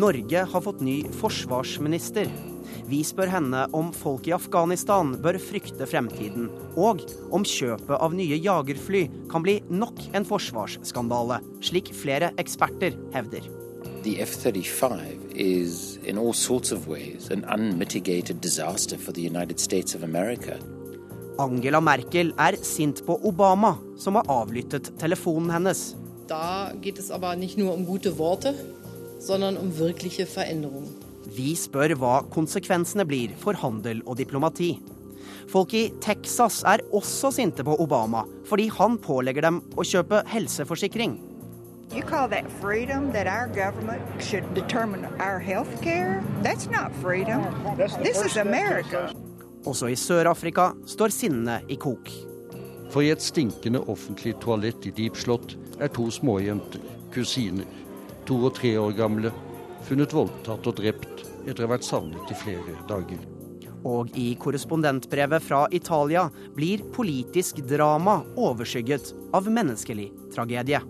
Norge har fått ny forsvarsminister. Vi spør henne om folk i Afghanistan bør frykte fremtiden, og om kjøpet av nye jagerfly kan bli nok en forsvarsskandale, slik flere eksperter hevder. The F-35 is in all sorts of ways an unmitigated disaster for the United States of America. Angela Merkel er sint på Obama, som har avlyttet telefonen hennes. Da geht es aber nicht nur um gute Worte, sondern um wirkliche Veränderungen. Vi spør hva konsekvensene blir for handel og diplomati. Folk i Texas er også sinte på Obama fordi han pålegger dem å kjøpe helseforsikring. You call that freedom that our government should determine our health care? That's not freedom. This is America. Også i Sør-Afrika står sinnet i kok. For i et stinkende offentlig toalett i Deep Slott er to småjenter, kusiner, to og tre år gamle, funnet voldtatt og drept etter å ha vært savnet i flere dager. Og i korrespondentbrevet fra Italia blir politisk drama overskygget av menneskelig tragedie.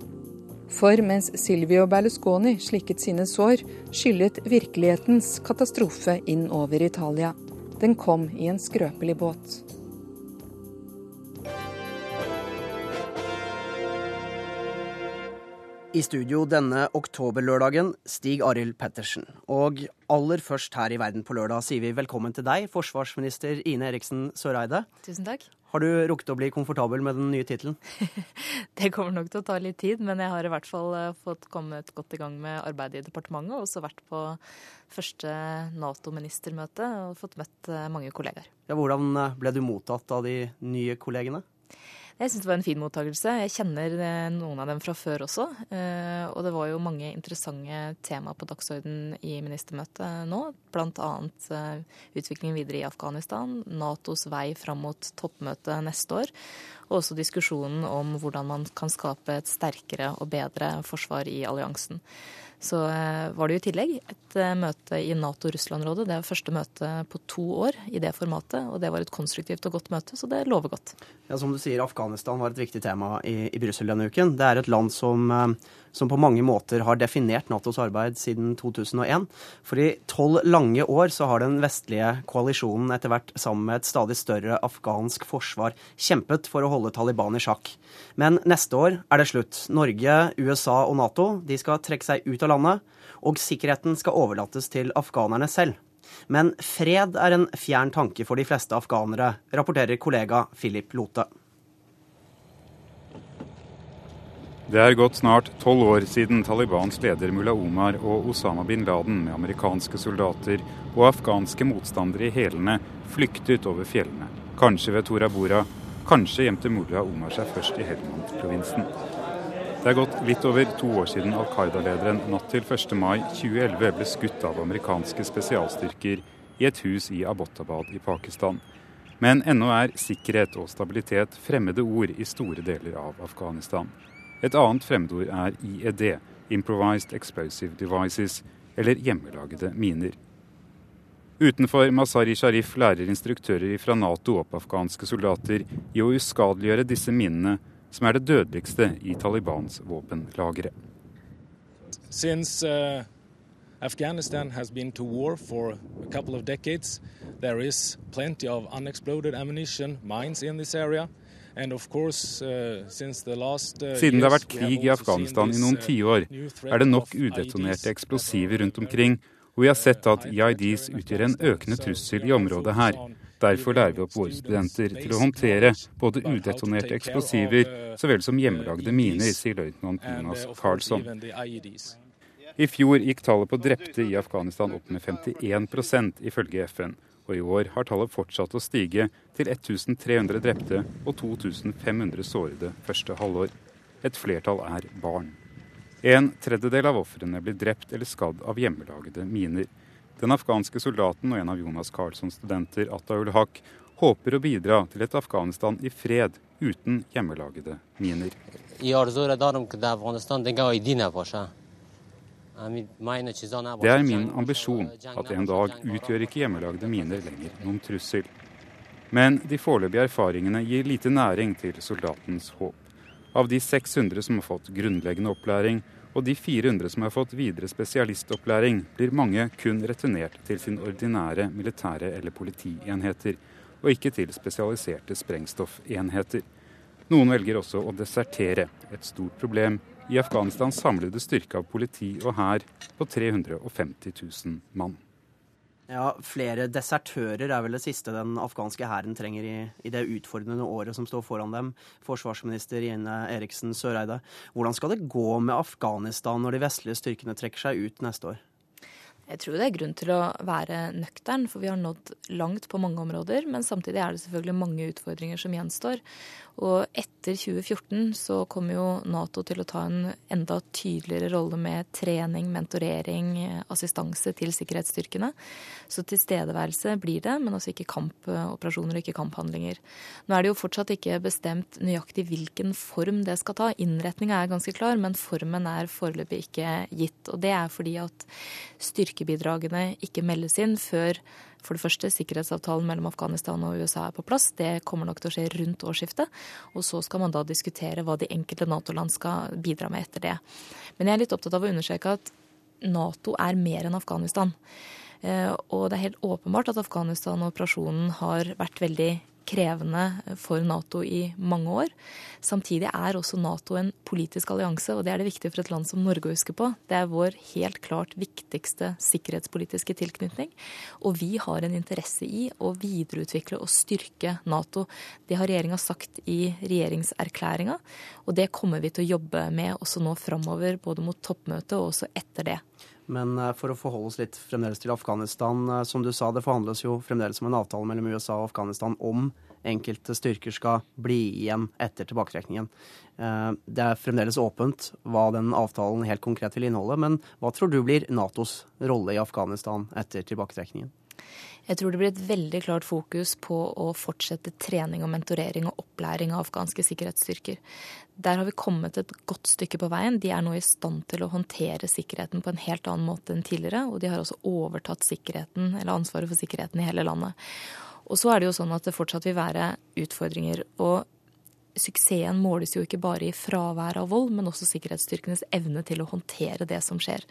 For mens Silvio Berlusconi slikket sine sår, skyllet virkelighetens katastrofe inn over Italia. Den kom i en skrøpelig båt. I studio denne oktoberlørdagen, Stig Arild Pettersen. Og aller først her i Verden på lørdag sier vi velkommen til deg, forsvarsminister Ine Eriksen Søreide. Tusen takk. Har du rukket å bli komfortabel med den nye tittelen? det kommer nok til å ta litt tid, men jeg har i hvert fall eh, fått kommet godt i gang med arbeidet i departementet. Og også vært på første Nato-ministermøte og fått møtt eh, mange kollegaer. Ja, hvordan eh, ble du mottatt av de nye kollegene? Jeg syns det var en fin mottakelse. Jeg kjenner eh, noen av dem fra før også. Eh, og det var jo mange interessante tema på dagsorden i ministermøtet nå. Annet eh, utviklingen videre i Afghanistan, Natos vei fram mot toppmøtet neste år. Og også diskusjonen om hvordan man kan skape et sterkere og bedre forsvar i alliansen så eh, var det jo i tillegg et eh, møte i Nato-Russland-rådet. Det er første møte på to år i det formatet, og det var et konstruktivt og godt møte, så det lover godt. Ja, Som du sier, Afghanistan var et viktig tema i, i Brussel denne uken. Det er et land som eh, som på mange måter har definert Natos arbeid siden 2001. For i tolv lange år så har den vestlige koalisjonen etter hvert sammen med et stadig større afghansk forsvar kjempet for å holde Taliban i sjakk. Men neste år er det slutt. Norge, USA og Nato de skal trekke seg ut av landet, og sikkerheten skal overlates til afghanerne selv. Men fred er en fjern tanke for de fleste afghanere, rapporterer kollega Philip Lote. Det er gått snart tolv år siden Talibans leder Mullah Omar og Osama bin Laden med amerikanske soldater og afghanske motstandere i hælene flyktet over fjellene. Kanskje ved Tora Bora, kanskje gjemte Mullah Omar seg først i Helmand-provinsen. Det er gått litt over to år siden Al Qaida-lederen natt til 1. mai 2011 ble skutt av amerikanske spesialstyrker i et hus i Abbottabad i Pakistan. Men ennå er sikkerhet og stabilitet fremmede ord i store deler av Afghanistan. Et annet fremmedord er IED, Improvised Explosive Devices, eller hjemmelagede miner. Utenfor Masari Sharif lærer instruktører fra Nato opp afghanske soldater i å uskadeliggjøre disse minene, som er det dødeligste i Talibans våpenlagre. Since uh, Afghanistan has been to war for a couple of decades, there is plenty of unexploded ammunition, mines in this area. Uh, uh, Siden det har vært krig i Afghanistan i noen uh, tiår, er det nok udetonerte eksplosiver rundt omkring, og vi har sett at IIDs utgjør en økende trussel i området her. Derfor lærer vi opp våre studenter til å håndtere både udetonerte eksplosiver så vel som hjemmelagde miner, sier løytnant Jonas Karlsson. I fjor gikk tallet på drepte i Afghanistan opp med 51% ifølge FN og i år har tallet fortsatt å stige til 1300 drepte og 2500 sårede første halvår. Et flertall er barn. En tredjedel av ofrene blir drept eller skadd av hjemmelagde miner. Den afghanske soldaten og en av Jonas Carlssons studenter, Ataul Haq, håper å bidra til et Afghanistan i fred uten hjemmelagede miner. Det er min ambisjon at en dag utgjør ikke hjemmelagde miner lenger noen trussel. Men de foreløpige erfaringene gir lite næring til soldatens håp. Av de 600 som har fått grunnleggende opplæring, Og de 400 som har fått videre spesialistopplæring, blir mange kun returnert til sin ordinære militære eller politienheter, og ikke til spesialiserte sprengstoffenheter. Noen velger også å desertere, et stort problem i Afghanistans samlede styrke av politi og hær på 350 000 mann. Ja, Flere desertører er vel det siste den afghanske hæren trenger i, i, det utfordrende året som står foran dem. Forsvarsminister Ine Eriksen Søreide. Hvordan skal det gå med Afghanistan når de vestlige styrkene trekker seg ut neste år? Jeg tror det er grunn til å være nøktern, for vi har nådd langt på mange områder. Men samtidig er det selvfølgelig mange utfordringer som gjenstår. Og etter 2014 så kommer jo Nato til å ta en enda tydeligere rolle med trening, mentorering, assistanse til sikkerhetsstyrkene. Så tilstedeværelse blir det, men altså ikke kampoperasjoner og ikke kamphandlinger. Nå er det jo fortsatt ikke bestemt nøyaktig hvilken form det skal ta. Innretninga er ganske klar, men formen er foreløpig ikke gitt. Og det er fordi at styrkebidragene ikke meldes inn før for det første, sikkerhetsavtalen mellom Afghanistan og USA er på plass. Det kommer nok til å skje rundt årsskiftet. Og så skal man da diskutere hva de enkelte Nato-land skal bidra med etter det. Men jeg er litt opptatt av å understreke at Nato er mer enn Afghanistan. Eh, og det er helt åpenbart at Afghanistan-operasjonen har vært veldig krevende for Nato i mange år. Samtidig er også Nato en politisk allianse, og det er det viktig for et land som Norge å huske på. Det er vår helt klart viktigste sikkerhetspolitiske tilknytning. Og vi har en interesse i å videreutvikle og styrke Nato. Det har regjeringa sagt i regjeringserklæringa, og det kommer vi til å jobbe med også nå framover, både mot toppmøtet og også etter det. Men eh, for å forholde oss litt fremdeles til Afghanistan. Eh, som du sa, det forhandles jo fremdeles om en avtale mellom USA og Afghanistan om enkelte styrker skal bli igjen etter tilbaketrekningen. Eh, det er fremdeles åpent hva den avtalen helt konkret vil inneholde. Men hva tror du blir Natos rolle i Afghanistan etter tilbaketrekningen? Jeg tror det blir et veldig klart fokus på å fortsette trening og mentorering og opplæring av afghanske sikkerhetsstyrker. Der har vi kommet et godt stykke på veien. De er nå i stand til å håndtere sikkerheten på en helt annen måte enn tidligere. Og de har også overtatt sikkerheten, eller ansvaret for sikkerheten i hele landet. Og så er det jo sånn at det fortsatt vil være utfordringer. Og suksessen måles jo ikke bare i fravær av vold, men også sikkerhetsstyrkenes evne til å håndtere det som skjer.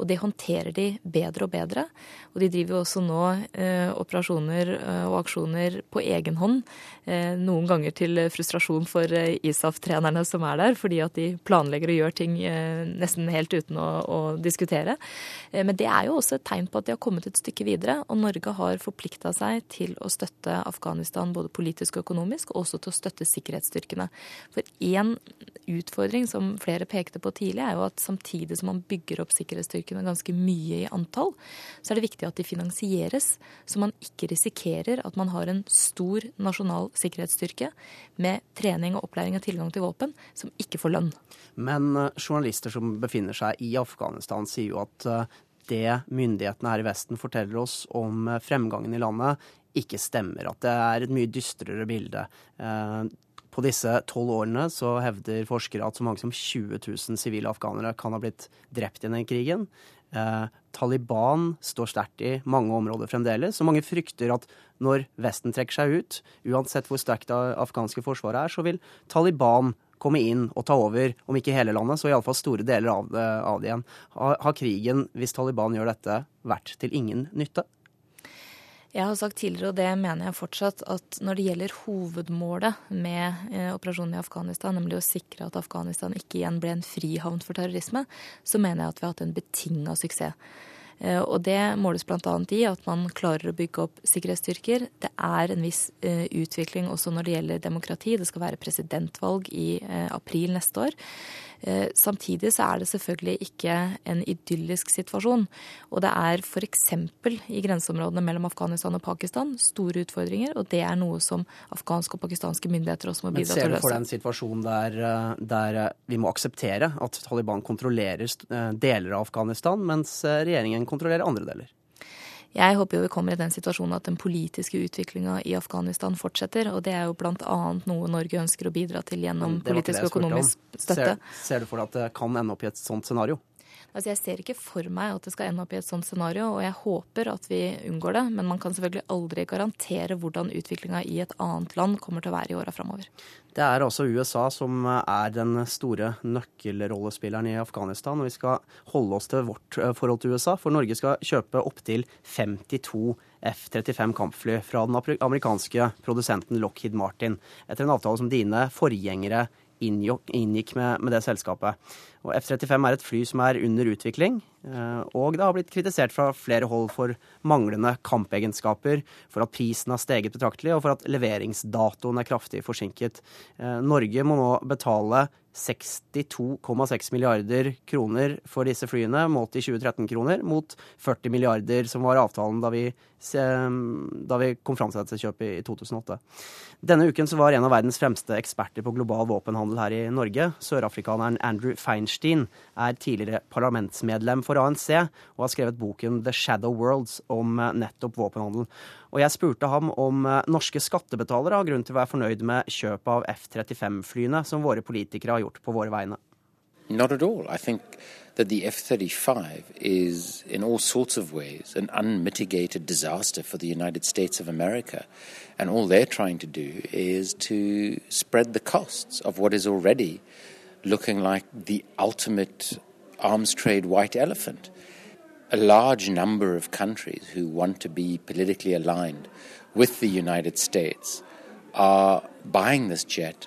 Og det håndterer de bedre og bedre. Og de driver jo også nå eh, operasjoner eh, og aksjoner på egen hånd. Eh, noen ganger til frustrasjon for eh, ISAF-trenerne som er der, fordi at de planlegger å gjøre ting eh, nesten helt uten å, å diskutere. Eh, men det er jo også et tegn på at de har kommet et stykke videre. Og Norge har forplikta seg til å støtte Afghanistan både politisk og økonomisk, og også til å støtte sikkerhetsstyrkene. For én utfordring som flere pekte på tidlig, er jo at samtidig som man bygger opp sikkerhetsstyrkene ganske mye i antall, så er det viktig at de finansieres, så man ikke risikerer at man har en stor nasjonal sikkerhetsstyrke med trening og opplæring og tilgang til våpen som ikke får lønn. Men eh, journalister som befinner seg i Afghanistan, sier jo at eh, det myndighetene her i Vesten forteller oss om eh, fremgangen i landet, ikke stemmer. At det er et mye dystrere bilde. På disse tolv årene så hevder forskere at så mange som 20 000 sivile afghanere kan ha blitt drept i denne krigen. Eh, Taliban står sterkt i mange områder fremdeles, så mange frykter at når Vesten trekker seg ut, uansett hvor sterkt det afghanske forsvaret er, så vil Taliban komme inn og ta over, om ikke hele landet, så iallfall store deler av det, av det igjen. Har, har krigen, hvis Taliban gjør dette, vært til ingen nytte? Jeg har sagt tidligere, og det mener jeg fortsatt, at når det gjelder hovedmålet med eh, operasjonen i Afghanistan, nemlig å sikre at Afghanistan ikke igjen ble en frihavn for terrorisme, så mener jeg at vi har hatt en betinga suksess. Eh, og det måles bl.a. i at man klarer å bygge opp sikkerhetsstyrker. Det er en viss eh, utvikling også når det gjelder demokrati. Det skal være presidentvalg i april neste år. Eh, samtidig så er det selvfølgelig ikke en idyllisk situasjon. Og det er f.eks. i grenseområdene mellom Afghanistan og Pakistan store utfordringer, og det er noe som afghanske og pakistanske myndigheter også må bidra til å løse. Men ser du for deg en situasjon der, eh, der, eh, vi må akseptere at Taliban kontrollerer deler av Afghanistan, mens regjeringen kontrollerer andre deler? Jeg håper jo vi kommer i den situasjonen at den politiske utviklinga i Afghanistan fortsetter. Og det er jo bl.a. noe Norge ønsker å bidra til gjennom politisk og økonomisk støtte. Ser, ser du for deg at det kan ende opp i et sånt scenario? Altså, Jeg ser ikke for meg at det skal ende opp i et sånt scenario, og jeg håper at vi unngår det. Men man kan selvfølgelig aldri garantere hvordan utviklinga i et annet land kommer til å være i åra framover. Det er altså USA som er den store nøkkelrollespilleren i Afghanistan. Og vi skal holde oss til vårt eh, forhold til USA, for Norge skal kjøpe opptil 52 F-35 kampfly fra den amerikanske produsenten Lockheed Martin, etter en avtale som dine forgjengere inngikk med, med det selskapet. Og F-35 er et fly som er under utvikling, eh, og det har blitt kritisert fra flere hold for manglende kampegenskaper, for at prisen har steget betraktelig, og for at leveringsdatoen er kraftig forsinket. Eh, Norge må nå betale 62,6 milliarder kroner for disse flyene, målt i 2013-kroner, mot 40 milliarder som var avtalen da vi, da vi kom fram til dette kjøpet i 2008. Denne uken var en av verdens fremste eksperter på global våpenhandel her i Norge, sørafrikaneren Andrew Feinstein, Bernstein er tidligere parlamentsmedlem for ANC og har skrevet boken The Shadow Worlds om eh, nettopp våpenhandel. Og jeg spurte ham om eh, norske skattebetalere har grunn til å være fornøyd med kjøpet av F-35-flyene som våre politikere har gjort på våre vegne. Not at all. I think that the F 35 is, in all sorts of ways, an unmitigated disaster for the United States of America. And all they're trying to do is to spread the costs of what is already looking like the ultimate arms trade white elephant. A large number of countries who want to be politically aligned with the United States are buying this jet,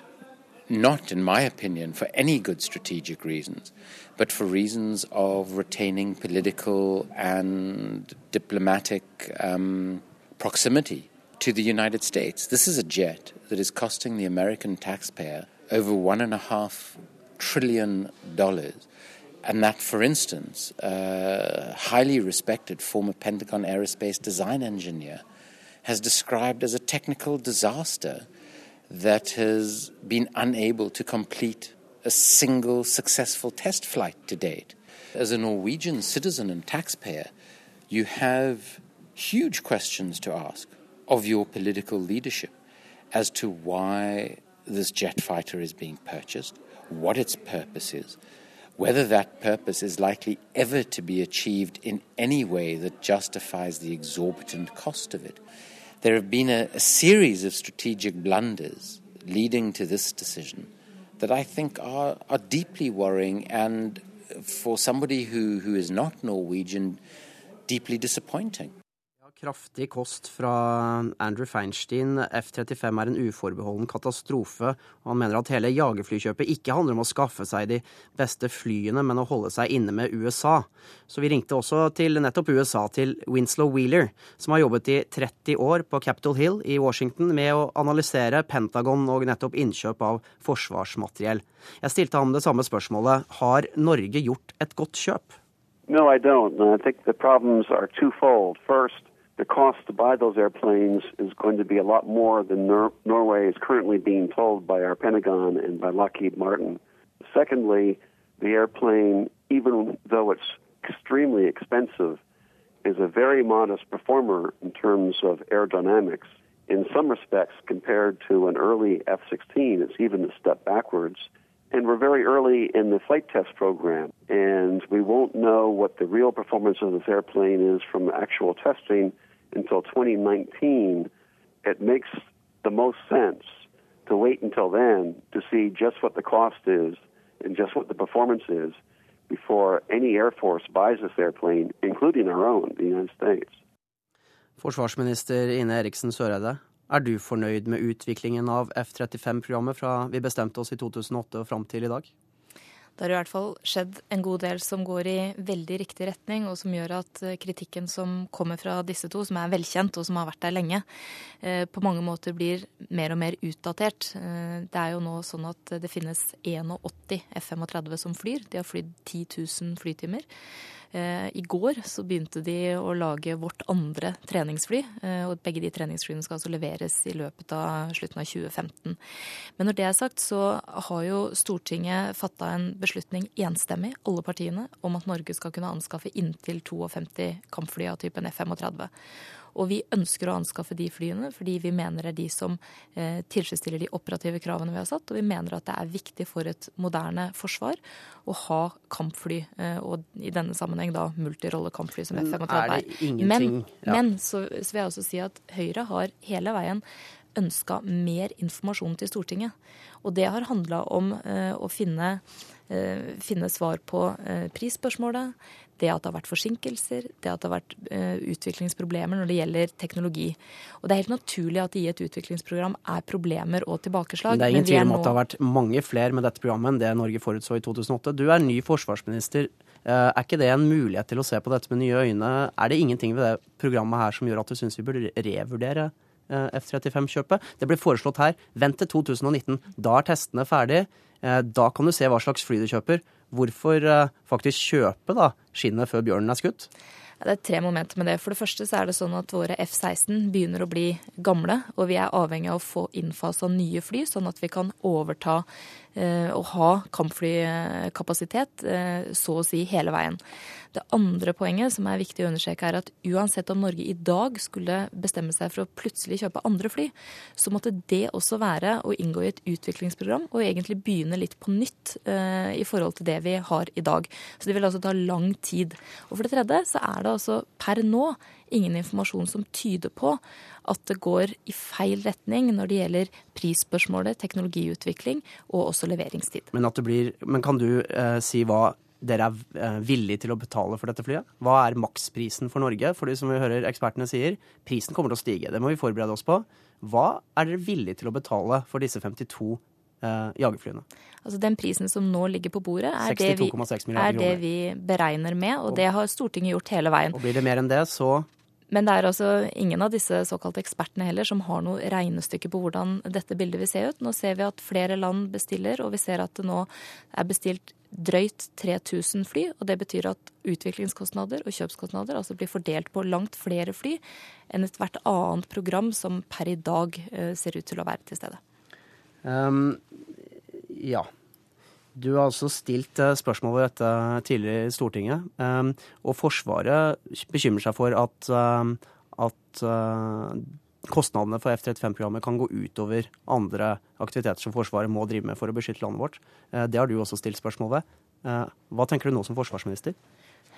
not, in my opinion, for any good strategic reasons, but for reasons of retaining political and diplomatic um, proximity to the United States. This is a jet that is costing the American taxpayer over one and a half trillion dollars. And that, for instance, a highly respected former Pentagon aerospace design engineer has described as a technical disaster that has been unable to complete a single successful test flight to date. As a Norwegian citizen and taxpayer, you have huge questions to ask of your political leadership as to why this jet fighter is being purchased, what its purpose is, whether that purpose is likely ever to be achieved in any way that justifies the exorbitant cost of it. There have been a, a series of strategic blunders leading to this decision that I think are, are deeply worrying and, uh, for somebody who, who is not Norwegian, deeply disappointing. Kraftig kost fra Andrew Feinstein. F-35 er en uforbeholden katastrofe. Han mener at hele jagerflykjøpet ikke handler om å skaffe seg de beste flyene, men å holde seg inne med USA. Så vi ringte også til nettopp USA, til Winslow Wheeler, som har jobbet i 30 år på Capitol Hill i Washington med å analysere Pentagon og nettopp innkjøp av forsvarsmateriell. Jeg stilte ham det samme spørsmålet. Har Norge gjort et godt kjøp? No, I don't. I think the problems are twofold. First, the cost to buy those airplanes is going to be a lot more than Nor- Norway is currently being told by our Pentagon and by Lockheed Martin. Secondly, the airplane, even though it's extremely expensive, is a very modest performer in terms of aerodynamics. In some respects, compared to an early F 16, it's even a step backwards. And we're very early in the flight test program, and we won't know what the real performance of this airplane is from actual testing until 2019, it makes the most sense to wait until then to see just what the cost is and just what the performance is before any Air Force buys this airplane, including our own, the United States. Forsvarsminister Ine Eriksen Søreide, er du fornøyd med utviklingen av F-35-programmet fra vi bestemte oss i 2008 og fram til i dag? Det har i hvert fall skjedd en god del som går i veldig riktig retning, og som gjør at eh, kritikken som kommer fra disse to, som er velkjent og som har vært der lenge, eh, på mange måter blir mer og mer utdatert. Eh, det er jo nå sånn at det finnes 81 F-35 som flyr. De har flydd 10 000 flytimer. Eh, I går så begynte de å lage vårt andre treningsfly. Eh, og Begge de treningsflyene skal altså leveres i løpet av slutten av 2015. Men når det er sagt, så har jo Stortinget fatta en beslutning enstemmig, alle partiene, om at Norge skal kunne anskaffe inntil 52 kampfly av typen F-35. Og vi ønsker å anskaffe de flyene fordi vi mener det er de som eh, tilfredsstiller de operative kravene vi har satt, og vi mener at det er viktig for et moderne forsvar å ha kampfly, eh, og i denne sammenheng da multirollekampfly som F-35 er. Men, ja. men så, så vil jeg også si at Høyre har hele veien ønska mer informasjon til Stortinget. Og det har handla om eh, å finne, finne, svar på uh, prisspørsmålet, det at det har vært forsinkelser, det at det har vært utviklingsproblemer når det gjelder teknologi. Og det er helt naturlig at i et utviklingsprogram er problemer og tilbakeslag. Det er ingen tvil om at det har vært mange flere med dette programmet enn det Norge forutså i 2008. Du er ny forsvarsminister. Er ikke det en mulighet til å se på dette med nye øyne? Er det ingenting ved det programmet her som gjør at du syns vi burde revurdere Eh, F-35-kjøpet. Det ble foreslått her. Vent til 2019. Da er testene ferdig. Eh, da kan du se hva slags fly du kjøper. Hvorfor eh, faktisk kjøpe da skinnet før bjørnen er skutt? Det er tre momenter med det. For det første så er det sånn at våre F-16 begynner å bli gamle, og vi er avhengig av å få innfasa nye fly, sånn at vi kan overta eh, og ha kampflykapasitet eh, så å si hele veien. Det andre poenget som er viktig å understreke, er at uansett om Norge i dag skulle bestemme seg for å plutselig kjøpe andre fly, så måtte det også være å inngå i et utviklingsprogram og egentlig begynne litt på nytt uh, i forhold til det vi har i dag. Så det vil altså ta lang tid. Og for det tredje så er det altså per nå ingen informasjon som tyder på at det går i feil retning når det gjelder prisspørsmålet, teknologiutvikling og også leveringstid. Men, blir, men kan du eh, si hva dere er eh, villige til å betale for dette flyet? Hva er maksprisen for Norge? Fordi som vi hører ekspertene sier, prisen kommer til å stige. Det må vi forberede oss på. Hva er dere villige til å betale for disse 52 eh, jagerflyene? Altså Den prisen som nå ligger på bordet, er, det vi, er det vi, beregner med, og det har Stortinget gjort hele veien. Og Blir det mer enn det, så men det er altså ingen av disse såkalte ekspertene heller som har noe regnestykke på hvordan dette bildet vil se ut. Nå ser vi at flere land bestiller, og vi ser at det nå er bestilt drøyt 3000 fly. og Det betyr at utviklingskostnader og kjøpskostnader altså blir fordelt på langt flere fly enn ethvert annet program som per i dag eh, ser ut til å være til stede. Um, ja. Du har altså stilt eh, spørsmål ved dette tidligere i Stortinget. Um, og Forsvaret bekymrer seg for at, um, at uh, kostnadene for F-35-programmet kan gå utover andre aktiviteter som Forsvaret må drive med for å beskytte landet vårt. Uh, det har du også stilt spørsmål ved. Hva tenker du nå som forsvarsminister?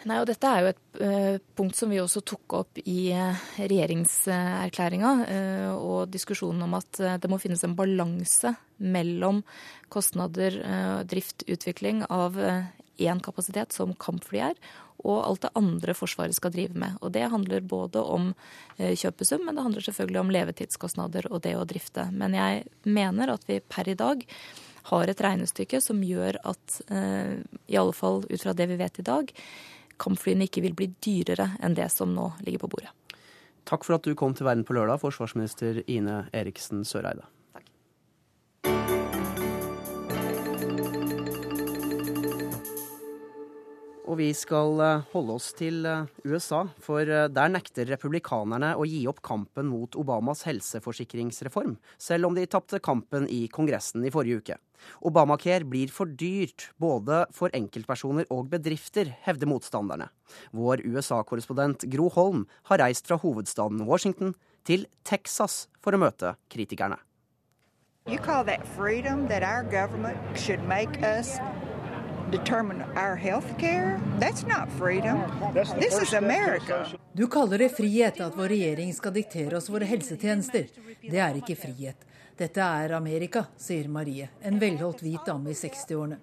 Nei, og Dette er jo et uh, punkt som vi også tok opp i uh, regjeringserklæringa. Uh, og diskusjonen om at det må finnes en balanse mellom kostnader, drift, utvikling av én kapasitet, som kampfly er, og alt det andre Forsvaret skal drive med. Og Det handler både om kjøpesum, men det handler selvfølgelig om levetidskostnader og det å drifte. Men jeg mener at vi per i dag har et regnestykke som gjør at, i alle fall ut fra det vi vet i dag, kampflyene ikke vil bli dyrere enn det som nå ligger på bordet. Takk for at du kom til Verden på lørdag, forsvarsminister Ine Eriksen Søreide. Takk. Og vi skal eh, holde oss til eh, USA, for eh, der nekter republikanerne å gi opp kampen mot Obamas helseforsikringsreform, selv om de tapte kampen i Kongressen i forrige uke. Obamacare blir for dyrt både for enkeltpersoner og bedrifter, hevder motstanderne. Vår USA-korrespondent Gro Holm har reist fra hovedstaden Washington til Texas for å møte kritikerne. You call that freedom that our government should make us determine our health care? That's not freedom. This is America. Du kaller det frihet at vår regjering skal diktere oss våre helsetjenester. Det er ikke frihet. Dette er Amerika, sier Marie, en velholdt hvit dame i 60-årene.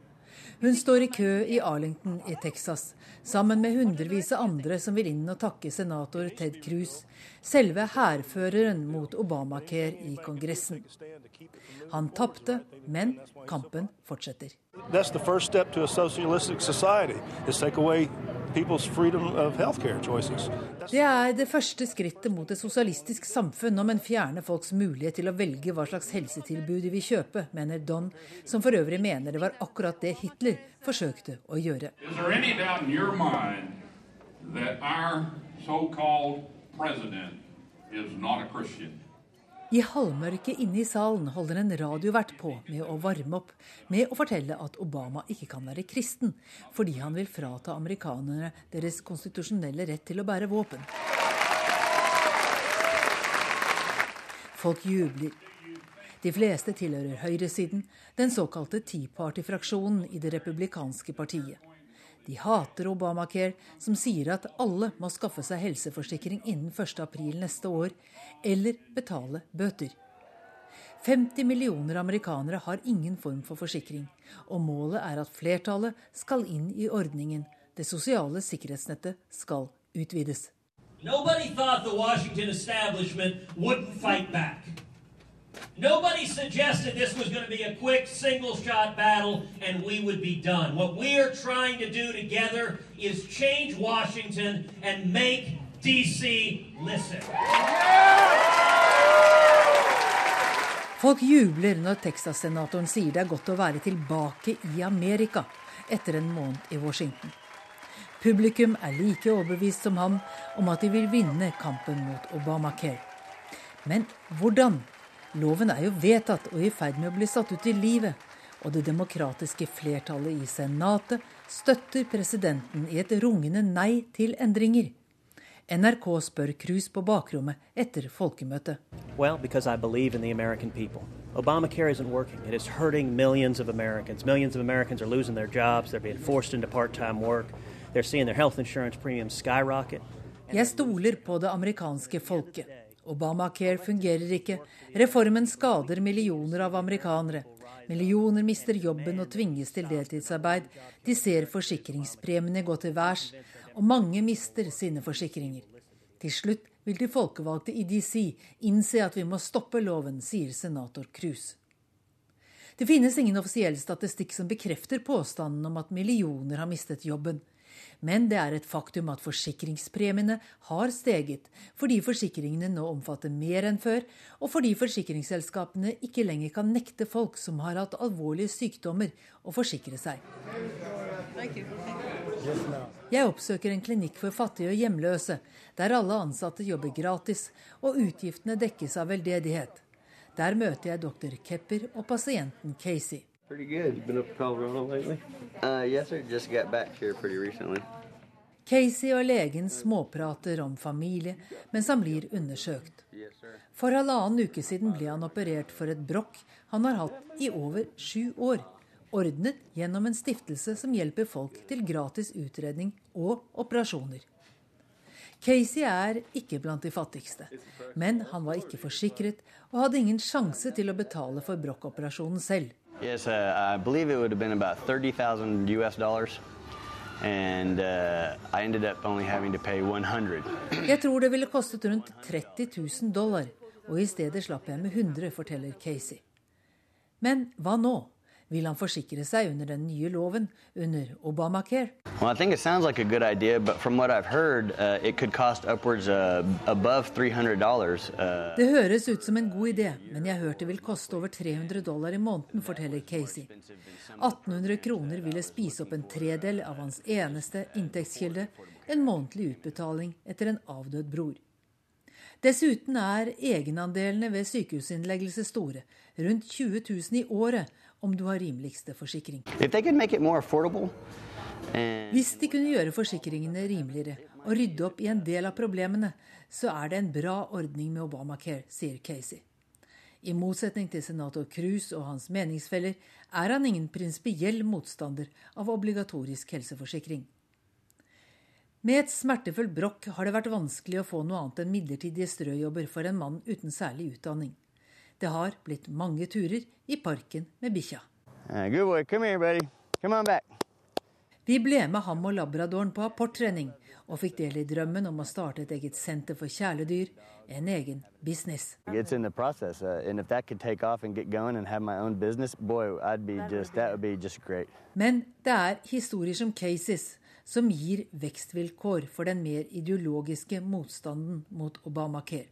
Hun står i kø i Arlington i Texas, sammen med hundrevis av andre som vil inn og takke senator Ted Cruz, selve hærføreren mot Obamacare i Kongressen. Han tapte, men kampen fortsetter. That's the first step to a socialistic society, is take away det er det første skrittet mot et sosialistisk samfunn om en fjerner folks mulighet til å velge hva slags helsetilbud de vil kjøpe, mener Don, som for øvrig mener det var akkurat det Hitler forsøkte å gjøre. I halvmørket inne i salen holder en radiovert på med å varme opp med å fortelle at Obama ikke kan være kristen, fordi han vil frata amerikanerne deres konstitusjonelle rett til å bære våpen. Folk jubler. De fleste tilhører høyresiden, den såkalte Tea Party-fraksjonen i det republikanske partiet. De hater Obamacare, som sier at alle må skaffe seg helseforsikring innen 1.4 neste år, eller betale bøter. 50 millioner amerikanere har ingen form for forsikring, og målet er at flertallet skal inn i ordningen. Det sosiale sikkerhetsnettet skal utvides. Nobody thought the Washington establishment wouldn't fight back. Nobody suggested this was going to be a quick single shot battle and we would be done. What we are trying to do together is change Washington and make DC listen. Folk jubler når Texas-senatoren sier det er godt å være tilbake i Amerika etter en måned i Washington. Publikum er like overbevist som han om at de vil vinne kampen mot Obamacare. Men hvordan Loven er jo vedtatt og i ferd med å bli satt ut i livet. Og det demokratiske flertallet i Senatet støtter presidenten i et rungende nei til endringer. NRK spør Cruz på bakrommet etter folkemøtet. Well, Obamacare isn't working. It is hurting millions of Americans. Millions of Americans are losing their jobs. They're being forced into part-time work. They're seeing their health insurance premiums skyrocket. Jeg stoler på det amerikanske folket. Obamacare fungerer ikke. Reformen skader millioner av amerikanere. Millioner mister jobben og tvinges til deltidsarbeid. De ser forsikringspremiene gå til værs, og mange mister sine forsikringer. Til slutt vil de folkevalgte i DC innse at vi må stoppe loven, sier senator Cruz. Det finnes ingen offisiell statistikk som bekrefter påstanden om at millioner har mistet jobben. Men det er et faktum at forsikringspremiene har steget, fordi forsikringene nå omfatter mer enn før, og fordi forsikringsselskapene ikke lenger kan nekte folk som har hatt alvorlige sykdommer, å forsikre seg. Jeg oppsøker en klinikk for fattige og hjemløse, der alle ansatte jobber gratis, og utgiftene dekkes av veldedighet. Der møter jeg doktor Kepper og pasienten Casey. Pretty good. You been up to Colorado lately? Uh, yes, sir. Just got back here pretty recently. Casey og legen småprater om familie mens han blir undersøkt. For halvannen uke siden ble han operert for et brokk han har hatt i over sju år. Ordnet gjennom en stiftelse som hjelper folk til gratis utredning og operasjoner. Casey er ikke blant de fattigste, men han var ikke forsikret og hadde ingen sjanse til å betale for brokkoperasjonen selv. Yes, uh, I believe it would have been about 30,000 US dollars. And uh, I ended up only having to pay 100. Jeg tror det ville kostet rundt 30 000 dollar, og i stedet slapp jeg med 100, forteller Casey. Men hva nå? Vil han forsikre seg under den nye loven, under Obamacare? Well, I think it sounds like a good idea, but from what I've heard, uh, it could cost upwards uh, above $300. Uh... Det høres ut som en god idé, men jeg har hørt det vil koste over 300 dollar i måneden, forteller Casey. 1800 kroner ville spise opp en tredel av hans eneste inntektskilde, en månedlig utbetaling etter en avdød bror. Dessuten er egenandelene ved sykehusinnleggelse store, rundt 20 000 i året, om du har rimeligste forsikring. Hvis de kunne gjøre forsikringene rimeligere og rydde opp i en del av problemene, så er det en bra ordning med Obamacare, sier Casey. I motsetning til senator Cruz og hans meningsfeller er han ingen prinsipiell motstander av obligatorisk helseforsikring. Med et smertefullt brokk har det vært vanskelig å få noe annet enn midlertidige strøjobber for en mann uten særlig utdanning. Det har blitt mange turer i parken med bikkja. Vi ble med ham og labradoren på apporttrening, og fikk del i drømmen om å starte et eget senter for kjæledyr, en egen business. Process, uh, business, boy, just, Men det er historier som cases som gir vekstvilkår for den mer ideologiske motstanden mot Obamacare.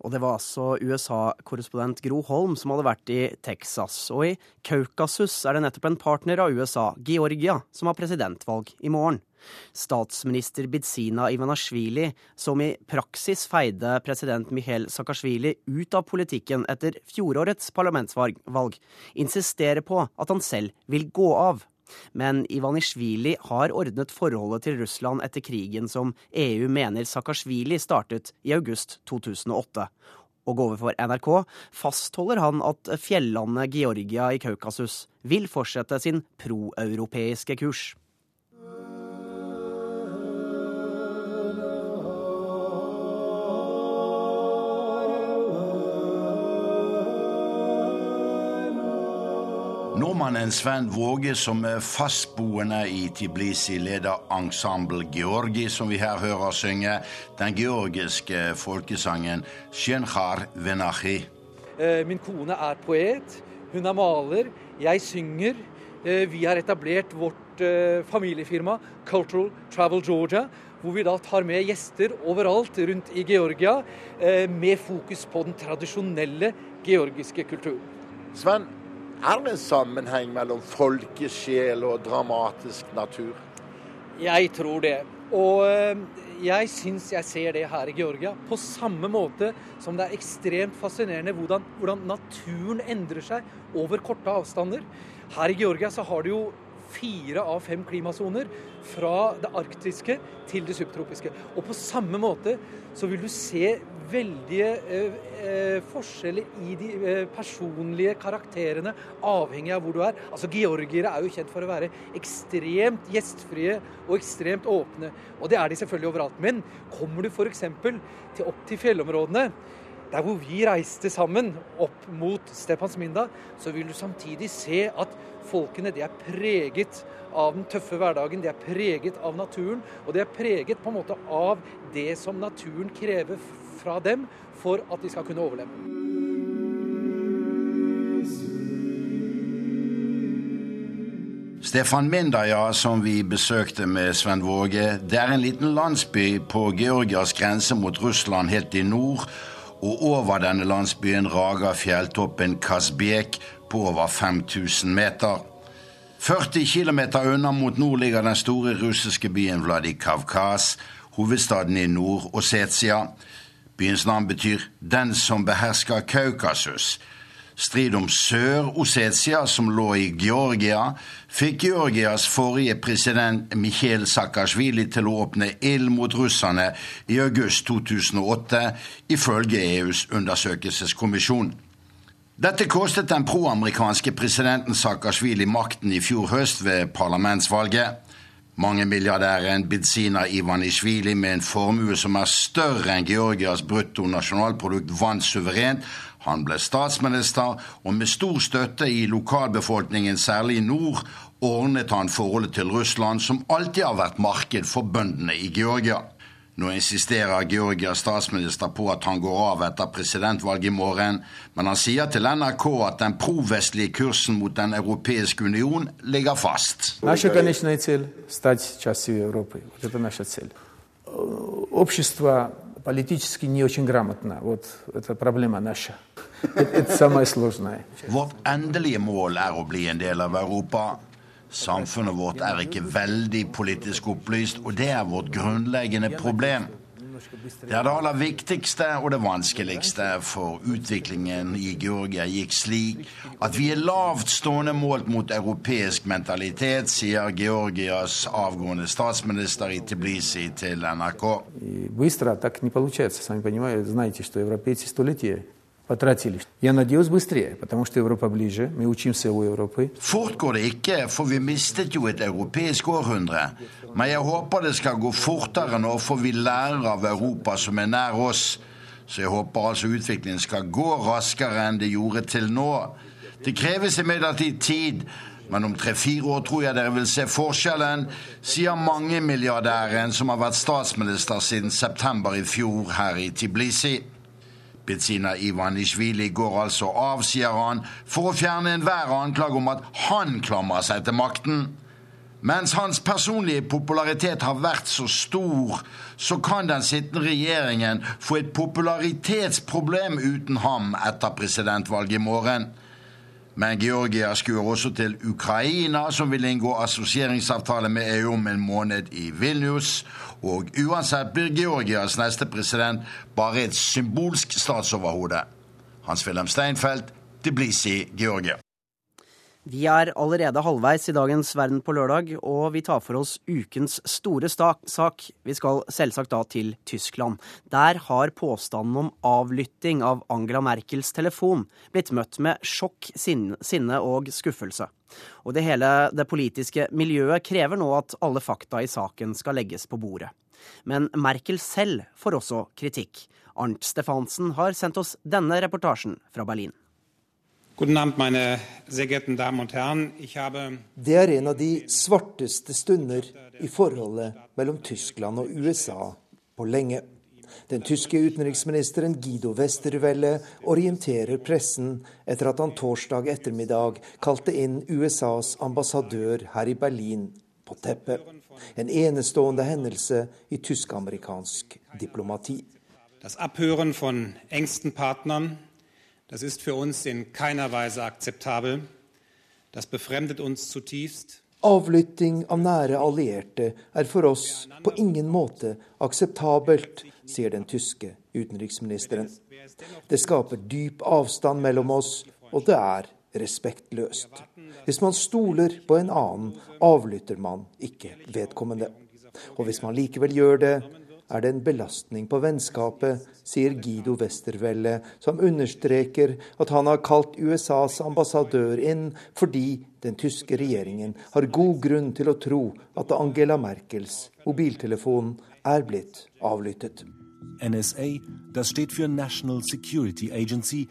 Og det var altså USA-korrespondent Gro Holm som hadde vært i Texas. Og i Kaukasus er det nettopp en partner av USA, Georgia, som har presidentvalg i morgen. Statsminister Bidzina Ivanashvili, som i praksis feide president Mihail Saakashvili ut av politikken etter fjorårets parlamentsvalg, insisterer på at han selv vil gå av. Men Ivanishvili har ordnet forholdet til Russland etter krigen som EU mener Saakashvili startet i august 2008. Og overfor NRK fastholder han at fjellandet Georgia i Kaukasus vil fortsette sin proeuropeiske kurs. Nordmannen Sven Våge, som er fastboende i Tiblisi, leder ensemble Georgi, som vi her hører synge den georgiske folkesangen Shenchar Venachi. Eh, min kone er poet, hun er maler, jeg synger. Eh, vi har etablert vårt eh, familiefirma Cultural Travel Georgia, hvor vi da tar med gjester overalt rundt i Georgia, med fokus på den tradisjonelle georgiske kulturen. Sven, er det en sammenheng mellom folkesjel og dramatisk natur? Jeg tror det. Og eh, jeg syns jeg ser det her i Georgia. På samme måte som det er ekstremt fascinerende hvordan, hvordan naturen endrer seg over korte avstander. Her i Georgia så har du jo fire av fem klimasoner fra det arktiske til det subtropiske. Og på samme måte så vil du se veldige eh, eh, forskjeller i de eh, personlige karakterene, avhengig av hvor du er. Altså Georgiere er jo kjent for å være ekstremt gjestfrie og ekstremt åpne. Og det er de selvfølgelig overalt. Men kommer du f.eks. opp til fjellområdene, der hvor vi reiste sammen opp mot Stepansminda, så vil du samtidig se at folkene de er preget av den tøffe hverdagen, de er preget av naturen. Og de er preget på en måte av det som naturen krever fra dem for at de skal kunne overleve. Stefan Mindaja, som vi besøkte med Sven Våge, det er en liten landsby på Georgias grense mot Russland helt i nord, og over denne landsbyen rager fjelltoppen Kazbek på over 5000 meter. 40 km unna mot nord ligger den store russiske byen Vladikavkaz, hovedstaden i Nord-Ossetia. Byens navn betyr 'den som behersker Kaukasus'. Strid om Sør-Ossetia, som lå i Georgia, fikk Georgias forrige president Mikhail Saakashvili til å åpne ild mot russerne i august 2008, ifølge EUs undersøkelseskommisjon. Dette kostet den proamerikanske presidenten Saakashvili makten i fjor høst ved parlamentsvalget. Mangemilliardæren Bidzina Ivanishvili med en formue som er større enn Georgias bruttonasjonalprodukt, vant suverent. Han ble statsminister, og med stor støtte i lokalbefolkningen, særlig i nord, ordnet han forholdet til Russland, som alltid har vært marked for bøndene i Georgia. Nå insisterer Georgias statsminister på at han går av etter presidentvalget i morgen, men han sier til NRK at den provestlige kursen mot Den europeiske union ligger fast. политически не очень грамотно. Вот это проблема наша. Это самое сложное. Vårt endelige mål er å bli en del av Europa. Samfunnet vårt er ikke veldig politisk opplyst, og det er vårt grunnleggende problem. Det er det aller viktigste og det vanskeligste, for utviklingen i Georgia gikk slik at vi er lavtstående målt mot europeisk mentalitet, sier Georgias avgående statsminister i Tbilisi til NRK. Быстро так не получается, сами понимаете, знаете, что европейцы столетия потратили. Я надеюсь быстрее, потому что Европа ближе, мы учимся у Европы. Fort går det ikke, for vi mistet jo et europeisk århundre. Men jeg håper det skal gå fortere nå, for vi lærer av Europa som er nær oss. Så jeg håper altså utviklingen skal gå raskere enn det gjorde til nå. Det kreves imidlertid tid. Men om tre-fire år tror jeg dere vil se forskjellen, sier mangemilliardæren som har vært statsminister siden september i fjor her i Tiblisi. Betsina Ivanishvili går altså av, sier han, for å fjerne enhver anklage om at han klamrer seg til makten. Mens hans personlige popularitet har vært så stor, så kan den sittende regjeringen få et popularitetsproblem uten ham etter presidentvalget i morgen. Men Georgia skuer også til Ukraina, som vil inngå assosieringsavtale med EU om en måned i Vilnius. Og uansett blir Georgias neste president bare et symbolsk statsoverhode. Hans-Wilhelm Steinfeld, Tbilisi, Georgia. Vi er allerede halvveis i dagens Verden på lørdag, og vi tar for oss ukens store sak. Vi skal selvsagt da til Tyskland. Der har påstanden om avlytting av Angela Merkels telefon blitt møtt med sjokk, sinne og skuffelse. Og det hele det politiske miljøet krever nå at alle fakta i saken skal legges på bordet. Men Merkel selv får også kritikk. Arnt Stefansen har sendt oss denne reportasjen fra Berlin. Guten Abend, meine sehr geehrten Damen und Herren. Ich habe Det er en av de svarteste stunder i forholdet mellom Tyskland og USA på lenge. Den tyske utenriksministeren Guido Westerwelle orienterer pressen etter at han torsdag ettermiddag kalte inn USAs ambassadør her i Berlin på teppet. En enestående hendelse i tysk-amerikansk diplomati. Das Abhören von engsten Partnern Das ist für uns in keiner Weise akzeptabel. Das befremdet uns zutiefst. Avlytting av nære allierte er for oss på ingen måte akseptabelt, sier den tyske utenriksministeren. Det skaper dyp avstand mellom oss, og det er respektløst. Hvis man stoler på en annen, avlytter man ikke vedkommende. Og hvis man likevel gjør det, er det en belastning på vennskapet, sier Guido Westerwelle, som understreker at han har kalt USAs ambassadør inn fordi den tyske regjeringen har god grunn til å tro at Angela Merkels mobiltelefon er blitt avlyttet. NSA, das steht für National Security Agency,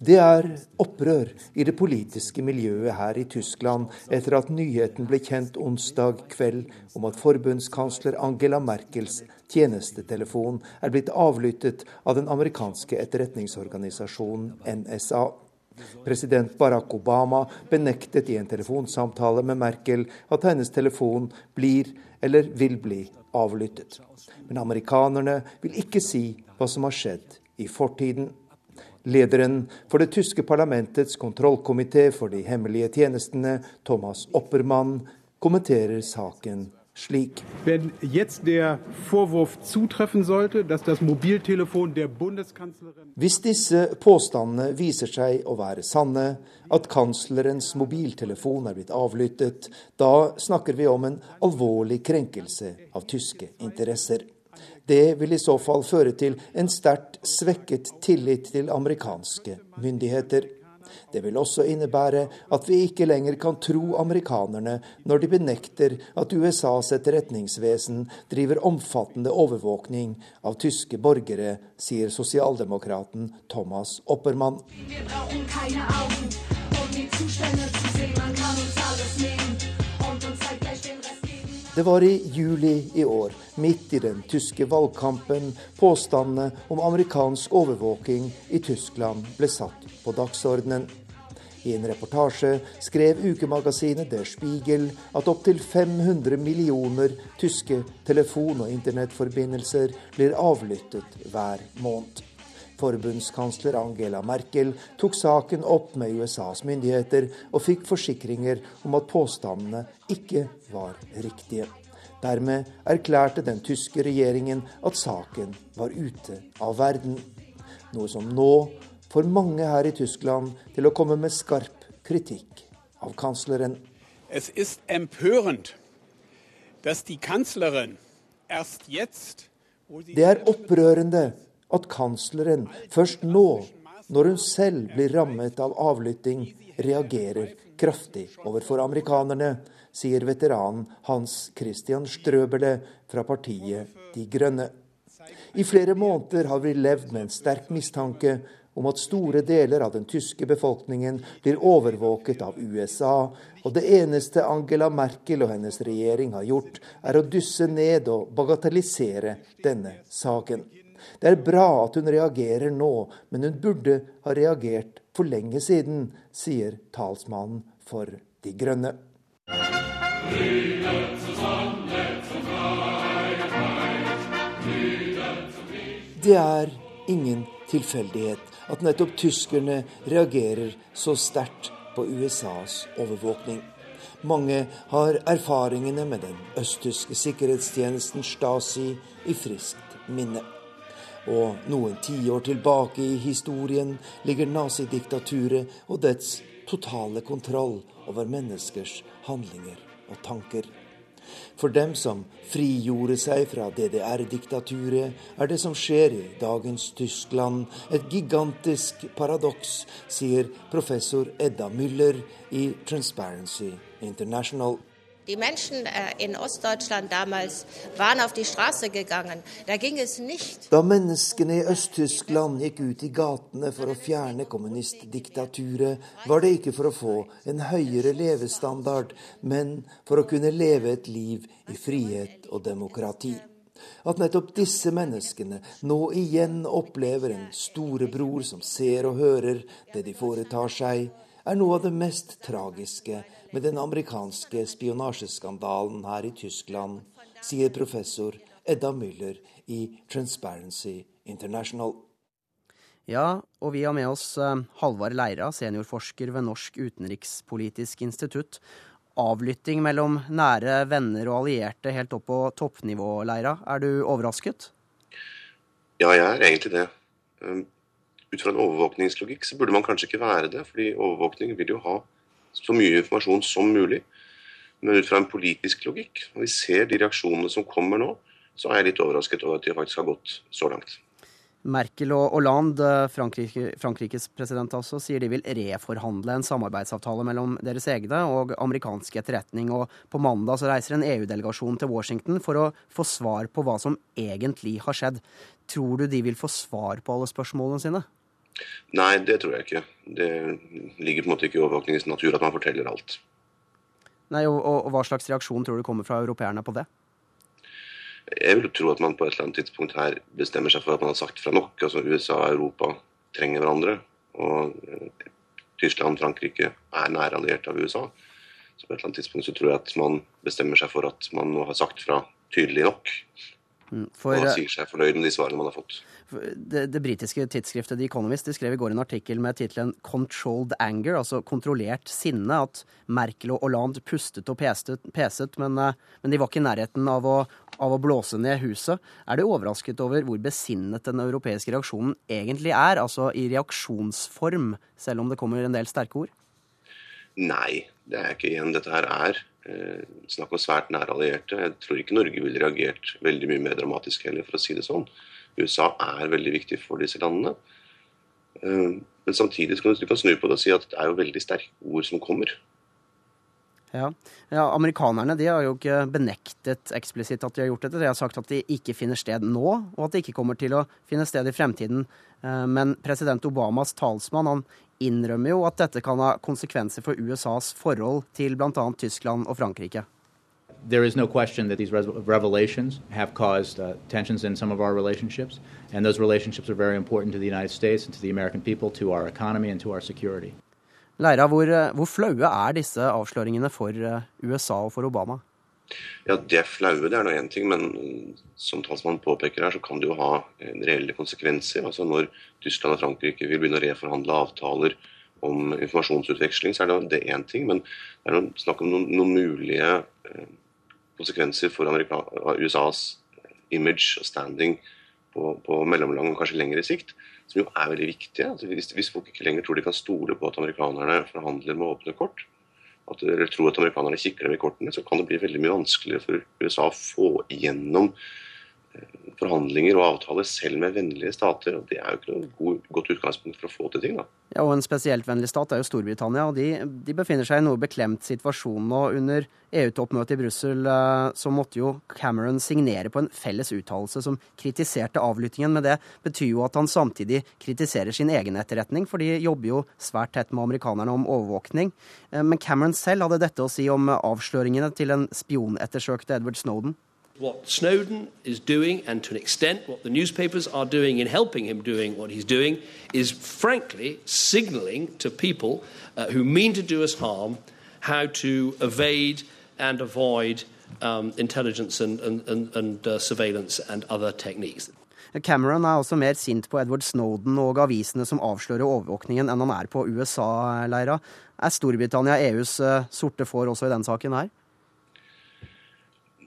det er opprør i det politiske miljøet her i Tyskland etter at nyheten ble kjent onsdag kveld om at forbundskansler Angela Merkels tjenestetelefon er blitt avlyttet av den amerikanske etterretningsorganisasjonen NSA. President Barack Obama benektet i en telefonsamtale med Merkel at hennes telefon blir eller vil bli avlyttet. Men amerikanerne vil ikke si hva som har skjedd i fortiden. Lederen for det tyske parlamentets kontrollkomité for de hemmelige tjenestene, Thomas Oppermann, kommenterer saken slik. Hvis disse påstandene viser seg å være sanne, at kanslerens mobiltelefon er blitt avlyttet, da snakker vi om en alvorlig krenkelse av tyske interesser. Det vil i så fall føre til en sterkt svekket tillit til amerikanske myndigheter. Det vil også innebære at vi ikke lenger kan tro amerikanerne når de benekter at USAs etterretningsvesen driver omfattende overvåkning av tyske borgere, sier sosialdemokraten Thomas Oppermann. Wir Det var i juli i år, midt i den tyske valgkampen, påstandene om amerikansk overvåking i Tyskland ble satt på dagsordenen. I en reportasje skrev ukemagasinet Der Spiegel at opptil 500 millioner tyske telefon- og internettforbindelser blir avlyttet hver måned. Forbundskansler Angela Merkel tok saken opp med USAs myndigheter og fikk forsikringer om at påstandene ikke var riktige. Dermed erklærte den tyske regjeringen at saken var ute av verden. Noe som nå får mange her i Tyskland til å komme med skarp kritikk av kansleren. Es ist empörend, dass die Kanzlerin erst jetzt, det er opprørende at kansleren først nå, når hun selv blir rammet av avlytting, reagerer kraftig overfor amerikanerne, sier veteranen Hans Christian Strøbele fra partiet De Grønne. I flere måneder har vi levd med en sterk mistanke om at store deler av den tyske befolkningen blir overvåket av USA, og det eneste Angela Merkel og hennes regjering har gjort, er å dysse ned og bagatellisere denne saken. Det er bra at hun reagerer nå, men hun burde ha reagert for lenge siden, sier talsmannen for De grønne. Det er ingen tilfeldighet at nettopp tyskerne reagerer så sterkt på USAs overvåkning. Mange har erfaringene med den østtyske sikkerhetstjenesten Stasi i friskt minne. Og noen tiår tilbake i historien ligger nazidiktaturet og dets totale kontroll over menneskers handlinger og tanker. For dem som frigjorde seg fra DDR-diktaturet, er det som skjer i dagens Tyskland et gigantisk paradoks, sier professor Edda Müller i Transparency International. Die Menschen äh, in Ostdeutschland damals waren auf die Straße gegangen. Da ging es nicht. Da menneskene i Øst-Tyskland gikk ut i gatene for å fjerne kommunistdiktaturet, var det ikke for å få en høyere levestandard, men for å kunne leve et liv i frihet og demokrati. At nettopp disse menneskene nå igjen opplever en storebror som ser og hører det de foretar seg, er noe av det mest tragiske med den amerikanske spionasjeskandalen her i Tyskland, sier professor Edda Müller i Transparency International. Ja, og vi har med oss eh, Halvard Leira, seniorforsker ved Norsk utenrikspolitisk institutt. Avlytting mellom nære venner og allierte helt opp på toppnivå, Leira. Er du overrasket? Ja, jeg er egentlig det. Um, ut fra en overvåkningslogikk så burde man kanskje ikke være det, fordi overvåkning vil jo ha så mye informasjon som mulig. Men ut fra en politisk logikk, når vi ser de reaksjonene som kommer nå, så er jeg litt overrasket over at de faktisk har gått så langt. Merkel og Hollande, Frankrike, Frankrikes president altså, sier de vil reforhandle en samarbeidsavtale mellom deres egne og amerikansk etterretning. Og på mandag så reiser en EU-delegasjon til Washington for å få svar på hva som egentlig har skjedd. Tror du de vil få svar på alle spørsmålene sine? Nei, det tror jeg ikke. Det ligger på en måte ikke i overvåkningens natur at man forteller alt. Nei, og, og, Hva slags reaksjon tror du kommer fra europeerne på det? Jeg vil tro at man på et eller annet tidspunkt her bestemmer seg for at man har sagt fra nok. Altså USA og Europa trenger hverandre. Og eh, Tyskland og Frankrike er nære allierte av USA. Så på et eller annet tidspunkt så tror jeg at man bestemmer seg for at man nå har sagt fra tydelig nok. Mm, for, og sier seg fornøyd med de svarene man har fått. Det, det britiske tidsskriftet The Economist de skrev i går en artikkel med tittelen 'Controlled Anger', altså kontrollert sinne. At Merkel og Hollande pustet og peset, men, eh, men, de var ikke i nærheten av å, av å, blåse ned huset. Er du overrasket over hvor besinnet den europeiske reaksjonen egentlig er? Altså i reaksjonsform, selv om det kommer en del sterke ord? Nei, det er ikke igjen. Dette her er Eh, snakk om svært nære allierte. Jeg tror ikke Norge ville reagert veldig mye mer dramatisk heller, for å si det sånn. USA er veldig viktig for disse landene. Eh, men samtidig kan du snu på det og si at det er jo veldig sterke ord som kommer. Ja. ja. Amerikanerne de har jo ikke benektet eksplisitt at de har gjort dette. De har sagt at de ikke finner sted nå, og at de ikke kommer til å finne sted i fremtiden. Eh, men president Obamas talsmann han innrømmer jo at dette kan ha konsekvenser for USAs forhold til bl.a. Tyskland og Frankrike. There is no question that these revelations have caused uh, tensions in some of our relationships, and those relationships are very important to the United States and to the American people, to our economy and to our security. Leira, hvor, eh, hvor flaue er disse avsløringene for eh, USA og for Obama? Ja, De er flaue, det er nå én ting, men som talsmannen påpeker her, så kan det jo ha reelle konsekvenser. Altså Når Tyskland og Frankrike vil begynne å reforhandle avtaler om informasjonsutveksling, så er det én ting. Men det er noen, snakk om noen, noen mulige eh, konsekvenser for Amerika, USAs image og standing på, på mellomlang og kanskje lengre sikt, som jo er veldig viktige. Altså hvis, hvis folk ikke lenger tror de kan stole på at amerikanerne forhandler med åpne kort, at eller tror at amerikanerne kikker dem i kortene, så kan det bli veldig mye vanskeligere for USA å få igjennom forhandlinger og avtaler selv med vennlige stater. og Det er jo ikke noe godt utgangspunkt for å få til ting. da. Ja, og En spesielt vennlig stat er jo Storbritannia. og De, de befinner seg i noe beklemt situasjon nå. Under EU-toppmøtet i Brussel eh, så måtte jo Cameron signere på en felles uttalelse som kritiserte avlyttingen. Men det betyr jo at han samtidig kritiserer sin egen etterretning, for de jobber jo svært tett med amerikanerne om overvåkning. Eh, men Cameron selv hadde dette å si om avsløringene til den spionettersøkte Edward Snowden. What Snowden is doing, and to an extent what the newspapers are doing in helping him doing what he's doing, is frankly signaling to people uh, who mean to do us harm how to evade and avoid um, intelligence and, and, and, and uh, surveillance and other techniques. Cameron er også mer sint på Edward Snowden og avisene som avslører overvåkningen, enn han er på USA-leira. Er Storbritannia EUs eh, sorte får også i den saken her?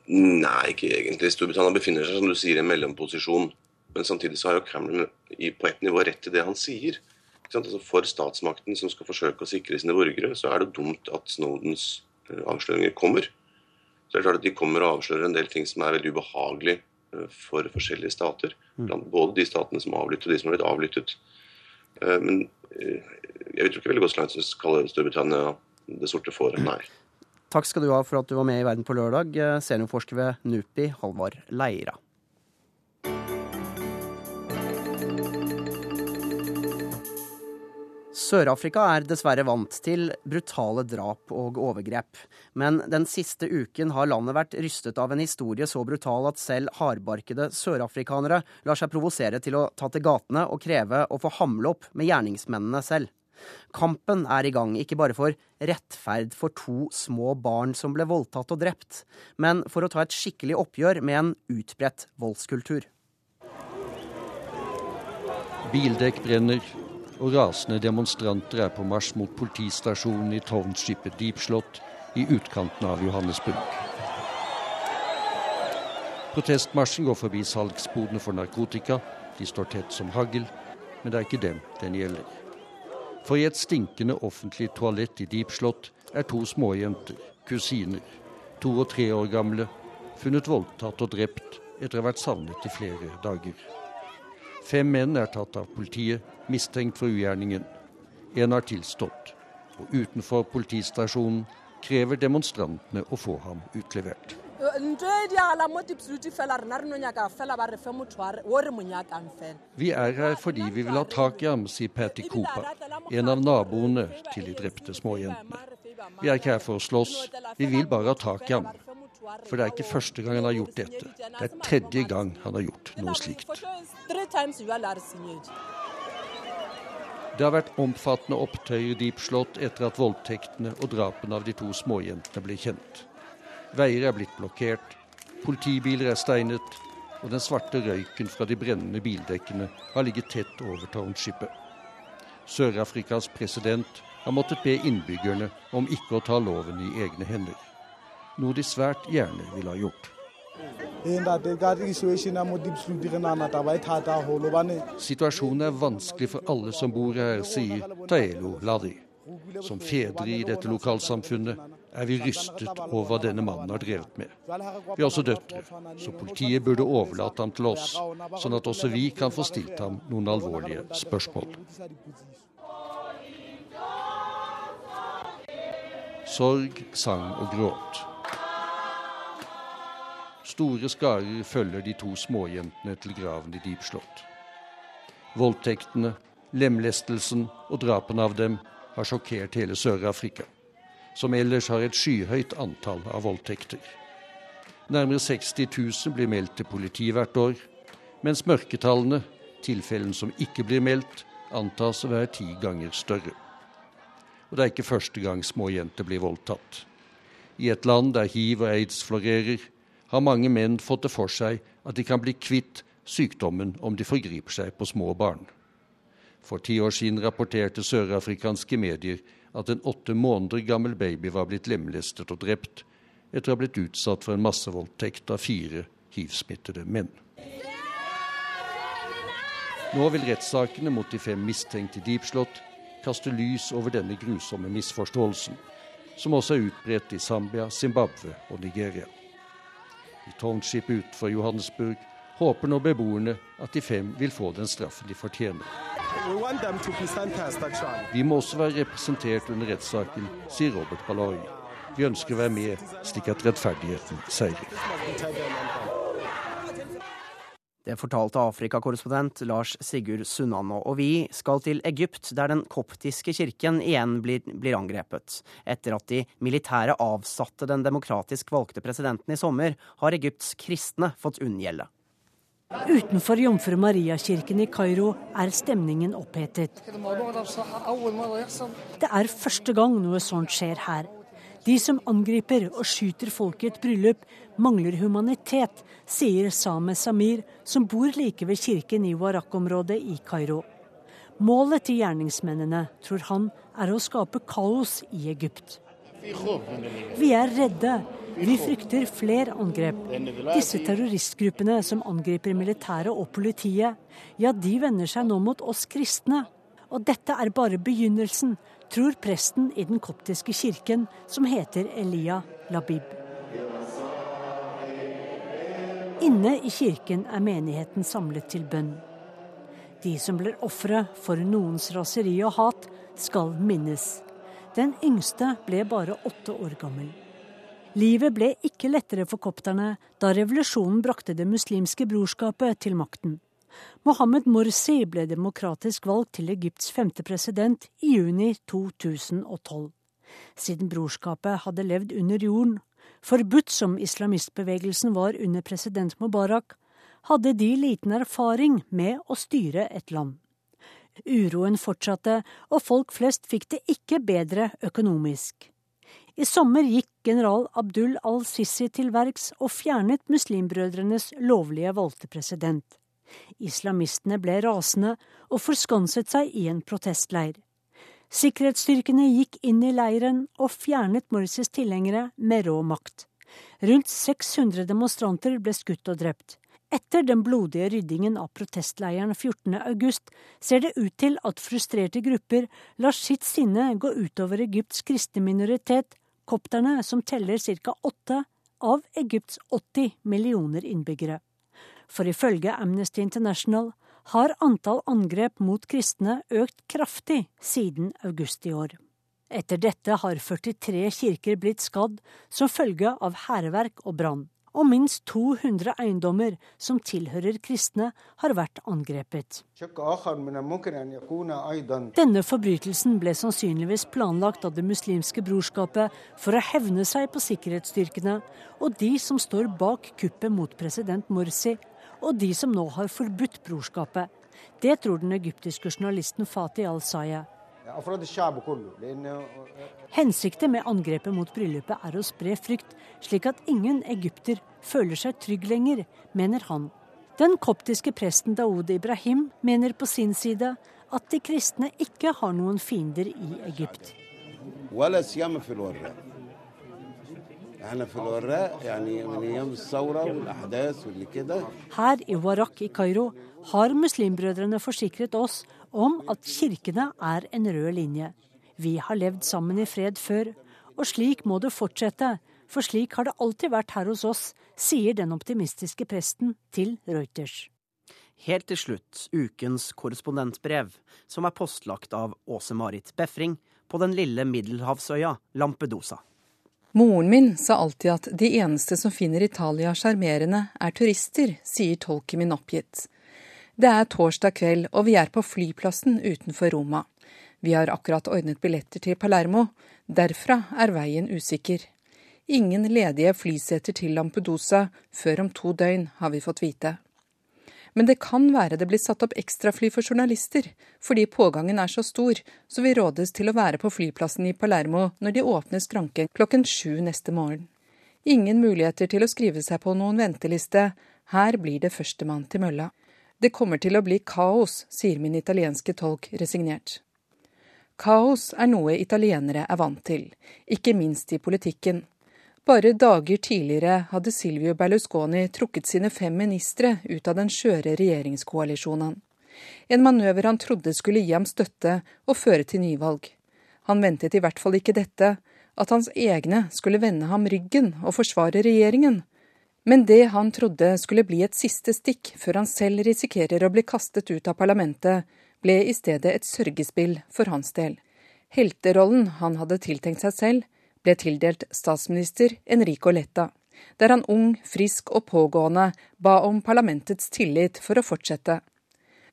Nei, ikke egentlig. Storbritannia befinner seg som du sier, i en mellomposisjon. Men samtidig så har jo Cameron på ett nivå rett i det han sier. Altså for statsmakten som skal forsøke å sikre sine borgere, så er det dumt at Snowdens eh, avsløringer kommer. Så det er klart at De kommer og avslører en del ting som er veldig ubehagelig Eh, for forskjellige stater. Mm. Både de statene som har avlyttet og de som har blitt avlyttet. Eh, men jeg tror ikke veldig godt som kaller Storbritannia det sorte fåret, nei. Takk skal du ha for at du var med i Verden på lørdag, seniorforsker ved NUPI, Halvard Leira. Sør-Afrika er dessverre vant til brutale drap og overgrep. Men den siste uken har landet vært rystet av en historie så brutal at selv hardbarkede sørafrikanere lar seg provosere til å ta til gatene og kreve å få hamle opp med gjerningsmennene selv. Kampen er i gang, ikke bare for rettferd for to små barn som ble voldtatt og drept, men for å ta et skikkelig oppgjør med en utbredt voldskultur. Bildekk brenner, og rasende demonstranter er på marsj mot politistasjonen i tårnskipet Deepslott i utkanten av Johannesburg. Protestmarsjen går forbi salgsbodene for narkotika. De står tett som hagl, men det er ikke dem den gjelder. For i et stinkende offentlig toalett i Deepslott er to småjenter, kusiner, to og tre år gamle, funnet voldtatt og drept etter å ha vært savnet i flere dager. Fem menn er tatt av politiet, mistenkt for ugjerningen. En har tilstått. Og utenfor politistasjonen krever demonstrantene å få ham utlevert. Vi er her fordi vi vil ha tak i ham, sier Patti Cooper, en av naboene til de drepte småjentene. Vi er ikke her for å slåss, vi vil bare ha tak i ham. For det er ikke første gang han har gjort dette. Det er tredje gang han har gjort noe slikt. Det har vært omfattende opptøyer i Deep Slott etter at voldtektene og drapene av de to småjentene ble kjent. Veier er blitt blokkert, politibiler er steinet, og den svarte røyken fra de brennende bildekkene har ligget tett over townshipet. Sør-Afrikas president har måttet be innbyggerne om ikke å ta loven i egne hender noe de svært gjerne ville ha gjort. Situasjonen er vanskelig for alle som bor her, sier Taelo Ladi. Som fedre i dette lokalsamfunnet er vi rystet over hva denne mannen har drevet med. Vi har også døtre, så politiet burde overlate ham til oss, sånn at også vi kan få stilt ham noen alvorlige spørsmål. Sorg, sang og gråt. Store skarer følger de to småjentene til graven i Deep Voldtektene, lemlestelsen og drapene av dem har sjokkert hele Sør-Afrika, som ellers har et skyhøyt antall av voldtekter. Nærmere 60 000 blir meldt til politiet hvert år, mens mørketallene, tilfellene som ikke blir meldt, antas å være ti ganger større. Og det er ikke første gang små jenter blir voldtatt. I et land der hiv og aids florerer, har mange menn fått det for seg at de kan bli kvitt sykdommen om de forgriper seg på små barn. For ti år siden rapporterte sørafrikanske medier at en åtte måneder gammel baby var blitt lemlestet og drept etter å ha blitt utsatt for en massevoldtekt av fire hivsmittede menn. Nå vil rettssakene mot de fem mistenkte i Deepslott kaste lys over denne grusomme misforståelsen, som også er utbredt i Zambia, Zimbabwe og Nigeria. I townshipet utenfor Johannesburg håper nå beboerne at de fem vil få den straffen de fortjener. Vi må også være representert under rettssaken, sier Robert Ballari. Vi ønsker å være med, slik at rettferdigheten seirer. Det fortalte Afrikakorrespondent Lars Sigurd Sunnanå. Og vi skal til Egypt, der den koptiske kirken igjen blir, blir, angrepet. Etter at de militære avsatte den demokratisk valgte presidenten i sommer, har Egypts kristne fått unngjelde. Utenfor Jomfru Maria-kirken i Kairo er stemningen opphetet. Det er første gang noe sånt skjer her. De som angriper og skyter folk i et bryllup, mangler humanitet, sier Same Samir, som bor like ved kirken i Warak-området i Kairo. Målet til gjerningsmennene, tror han, er å skape kaos i Egypt. Vi er redde. Vi frykter flere angrep. Disse terroristgruppene som angriper militæret og politiet, ja, de vender seg nå mot oss kristne. Og dette er bare begynnelsen, tror presten i den koptiske kirken, som heter Elia Labib. Inne i kirken er menigheten samlet til bønn. De som blir ofre for noens raseri og hat, skal minnes. Den yngste ble bare åtte år gammel. Livet ble ikke lettere for kopterne da revolusjonen brakte Det muslimske brorskapet til makten. Mohammed Morsi ble demokratisk valgt til Egypts femte president i juni 2012. Siden brorskapet hadde levd under jorden, forbudt som islamistbevegelsen var under president Mubarak, hadde de liten erfaring med å styre et land. Uroen fortsatte, og folk flest fikk det ikke bedre økonomisk. I sommer gikk general Abdul al-Sisi til verks og fjernet muslimbrødrenes lovlige valgte president. Islamistene ble rasende og forskanset seg i en protestleir. Sikkerhetsstyrkene gikk inn i leiren og fjernet Morsis tilhengere med rå makt. Rundt 600 demonstranter ble skutt og drept. Etter den blodige ryddingen av protestleiren 14.8 ser det ut til at frustrerte grupper lar sitt sinne gå utover Egypts kristne minoritet, kopterne som teller ca. åtte av Egypts 80 millioner innbyggere for ifølge Amnesty International har antall angrep mot kristne økt kraftig siden august i år. Etter dette har 43 kirker blitt skadd som følge av hærverk og brann, og minst 200 eiendommer som tilhører kristne, har vært angrepet. Denne forbrytelsen ble sannsynligvis planlagt av Det muslimske brorskapet for å hevne seg på sikkerhetsstyrkene og de som står bak kuppet mot president Morsi og de som nå har forbudt brorskapet. Det tror den egyptiske journalisten Fatih al-Sayeh. Hensikten med angrepet mot bryllupet er å spre frykt, slik at ingen egypter føler seg trygg lenger, mener han. Den koptiske presten Daoud Ibrahim mener på sin side at de kristne ikke har noen fiender i Egypt. Her i Warak i Kairo har muslimbrødrene forsikret oss om at kirkene er en rød linje. Vi har levd sammen i fred før, og slik må det fortsette, for slik har det alltid vært her hos oss, sier den optimistiske presten til Reuters. Helt til slutt ukens korrespondentbrev, som er postlagt av Åse Marit Befring på den lille middelhavsøya Lampedusa. Moren min sa alltid at de eneste som finner Italia sjarmerende, er turister, sier tolken min oppgitt. Det er torsdag kveld, og vi er på flyplassen utenfor Roma. Vi har akkurat ordnet billetter til Palermo. Derfra er veien usikker. Ingen ledige flyseter til Lampedusa før om to døgn, har vi fått vite. Men det kan være det blir satt opp ekstrafly for journalister, fordi pågangen er så stor, så vi rådes til å være på flyplassen i Palermo når de åpner skranken klokken sju neste morgen. Ingen muligheter til å skrive seg på noen venteliste. Her blir det førstemann til mølla. Det kommer til å bli kaos, sier min italienske tolk resignert. Kaos er noe italienere er vant til, ikke minst i politikken. Bare dager tidligere hadde Silvio Berlusconi trukket sine fem ministre ut av den skjøre regjeringskoalisjonen. En manøver han trodde skulle gi ham støtte og føre til nyvalg. Han ventet i hvert fall ikke dette, at hans egne skulle vende ham ryggen og forsvare regjeringen. Men det han trodde skulle bli et siste stikk før han selv risikerer å bli kastet ut av parlamentet, ble i stedet et sørgespill for hans del. Helterollen han hadde tiltenkt seg selv, ble tildelt statsminister Enrico Letta, der han ung, frisk og pågående ba om parlamentets tillit for å fortsette.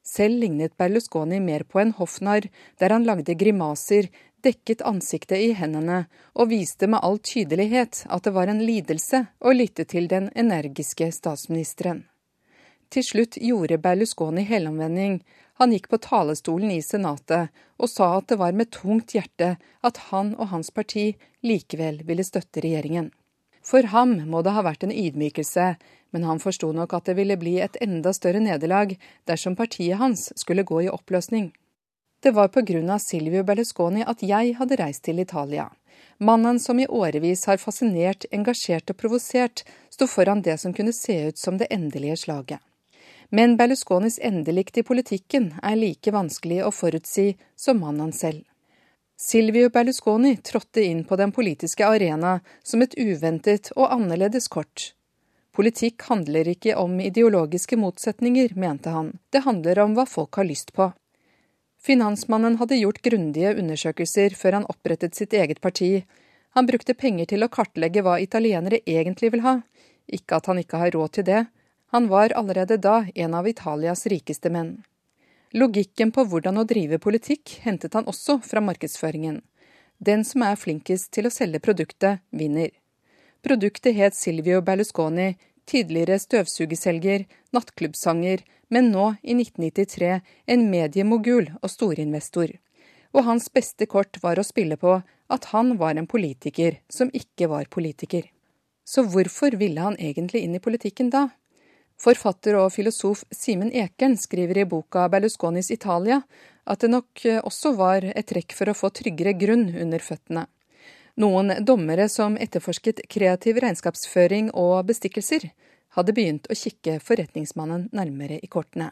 Selv lignet Berlusconi mer på en hoffnarr, der han lagde grimaser, dekket ansiktet i hendene og viste med all tydelighet at det var en lidelse å lytte til den energiske statsministeren. Til slutt gjorde Berlusconi helomvending. Han gikk på talerstolen i Senatet og sa at det var med tungt hjerte at han og hans parti likevel ville støtte regjeringen. For ham må det ha vært en ydmykelse, men han forsto nok at det ville bli et enda større nederlag dersom partiet hans skulle gå i oppløsning. Det var av Silvio Berlusconi at jeg hadde reist til Italia. Mannen som i årevis har fascinert, engasjert og provosert, sto foran det som kunne se ut som det endelige slaget. Men Berlusconis endelikt i politikken er like vanskelig å forutsi som mannen selv. Silvio Berlusconi trådte inn på den politiske arena som et uventet og annerledes kort. Politikk handler ikke om ideologiske motsetninger, mente han, det handler om hva folk har lyst på. Finansmannen hadde gjort grundige undersøkelser før han opprettet sitt eget parti. Han brukte penger til å kartlegge hva italienere egentlig vil ha, ikke at han ikke har råd til det. Han var allerede da en av Italias rikeste menn. Logikken på hvordan å drive politikk hentet han også fra markedsføringen. Den som er flinkest til å selge produktet, vinner. Produktet het Silvio Berlusconi, tidligere støvsugeselger, nattklubbsanger, men nå, i 1993, en mediemogul og storinvestor. Og hans beste kort var å spille på at han var en politiker som ikke var politiker. Så hvorfor ville han egentlig inn i politikken da? Forfatter og filosof Simen Ekern skriver i boka Berlusconis Italia at det nok også var et trekk for å få tryggere grunn under føttene. Noen dommere som etterforsket kreativ regnskapsføring og bestikkelser, hadde begynt å kikke forretningsmannen nærmere i kortene.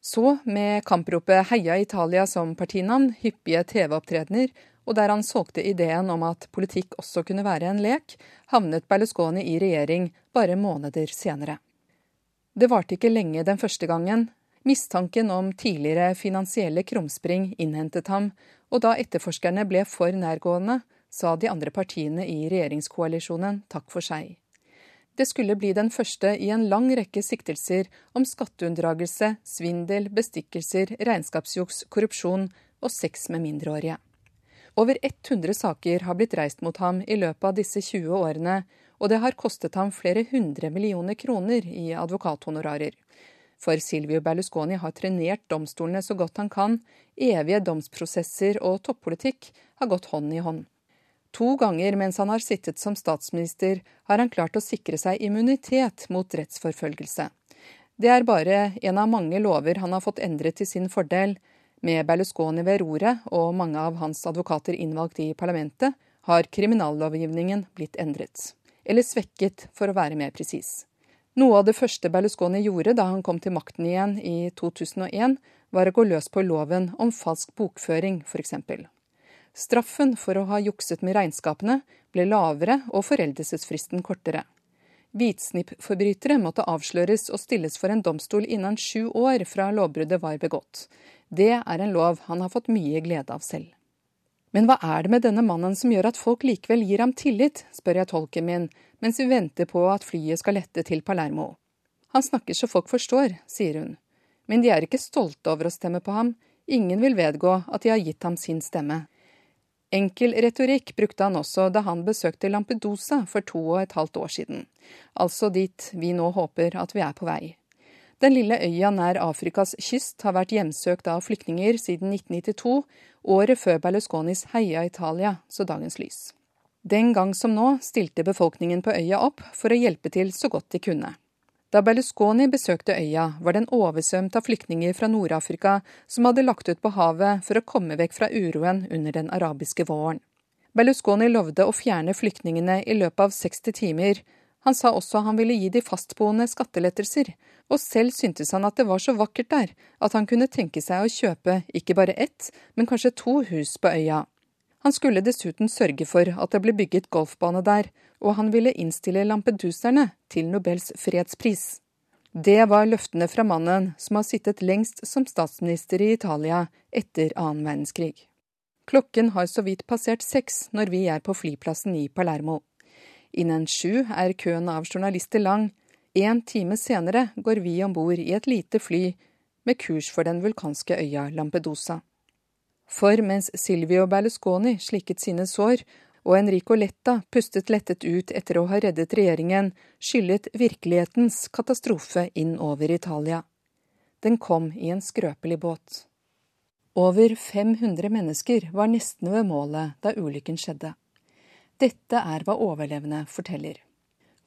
Så, med kampropet Heia Italia som partinavn, hyppige TV-opptredener, og der han solgte ideen om at politikk også kunne være en lek, havnet Berlusconi i regjering bare måneder senere. Det varte ikke lenge den første gangen. Mistanken om tidligere finansielle krumspring innhentet ham, og da etterforskerne ble for nærgående, sa de andre partiene i regjeringskoalisjonen takk for seg. Det skulle bli den første i en lang rekke siktelser om skatteunndragelse, svindel, bestikkelser, regnskapsjuks, korrupsjon og sex med mindreårige. Over 100 saker har blitt reist mot ham i løpet av disse 20 årene, og det har kostet ham flere hundre millioner kroner i advokathonorarer. For Silvio Berlusconi har trenert domstolene så godt han kan, evige domsprosesser og toppolitikk har gått hånd i hånd. To ganger mens han har sittet som statsminister, har han klart å sikre seg immunitet mot rettsforfølgelse. Det er bare en av mange lover han har fått endret til sin fordel. Med Berlusconi ved roret og mange av hans advokater innvalgt i parlamentet, har kriminallovgivningen blitt endret. Eller svekket, for å være mer presis. Noe av det første Berlusconi gjorde da han kom til makten igjen i 2001, var å gå løs på loven om falsk bokføring, f.eks. Straffen for å ha jukset med regnskapene ble lavere og foreldelsesfristen kortere. Hvitsnippforbrytere måtte avsløres og stilles for en domstol innen sju år fra lovbruddet var begått. Det er en lov han har fått mye glede av selv. Men hva er det med denne mannen som gjør at folk likevel gir ham tillit, spør jeg tolken min, mens vi venter på at flyet skal lette til Palermo. Han snakker så folk forstår, sier hun. Men de er ikke stolte over å stemme på ham. Ingen vil vedgå at de har gitt ham sin stemme. Enkel retorikk brukte han også da han besøkte Lampedusa for to og et halvt år siden, altså dit vi nå håper at vi er på vei. Den lille øya nær Afrikas kyst har vært hjemsøkt av flyktninger siden 1992, året før Berlusconis Heia Italia så dagens lys. Den gang som nå stilte befolkningen på øya opp for å hjelpe til så godt de kunne. Da Berlusconi besøkte øya, var den oversvømt av flyktninger fra Nord-Afrika som hadde lagt ut på havet for å komme vekk fra uroen under den arabiske våren. Berlusconi lovde å fjerne flyktningene i løpet av 60 timer. Han sa også han ville gi de fastboende skattelettelser, og selv syntes han at det var så vakkert der at han kunne tenke seg å kjøpe ikke bare ett, men kanskje to hus på øya. Han skulle dessuten sørge for at det ble bygget golfbane der, og han ville innstille lampeduserne til Nobels fredspris. Det var løftene fra mannen som har sittet lengst som statsminister i Italia etter annen verdenskrig. Klokken har så vidt passert seks når vi er på flyplassen i Palermo. Innen sju er køen av journalister lang. En time senere går vi om bord i et lite fly med kurs for den vulkanske øya Lampedusa. For mens Silvio Berlusconi slikket sine sår, og Enrico Letta pustet lettet ut etter å ha reddet regjeringen, skyllet virkelighetens katastrofe inn over Italia. Den kom i en skrøpelig båt. Over 500 mennesker var nesten ved målet da ulykken skjedde. Dette er hva overlevende forteller.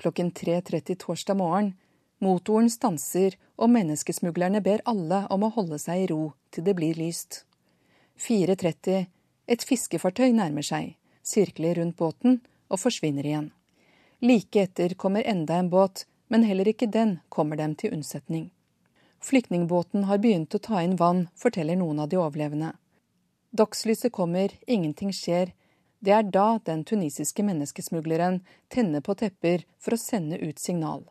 Klokken 3.30 torsdag morgen Motoren stanser, og menneskesmuglerne ber alle om å holde seg i ro til det blir lyst. 4.30. Et fiskefartøy nærmer seg, sirkler rundt båten og forsvinner igjen. Like etter kommer enda en båt, men heller ikke den kommer dem til unnsetning. Flyktningbåten har begynt å ta inn vann, forteller noen av de overlevende. Dagslyset kommer, ingenting skjer. Det er da den tunisiske menneskesmugleren tenner på tepper for å sende ut signal.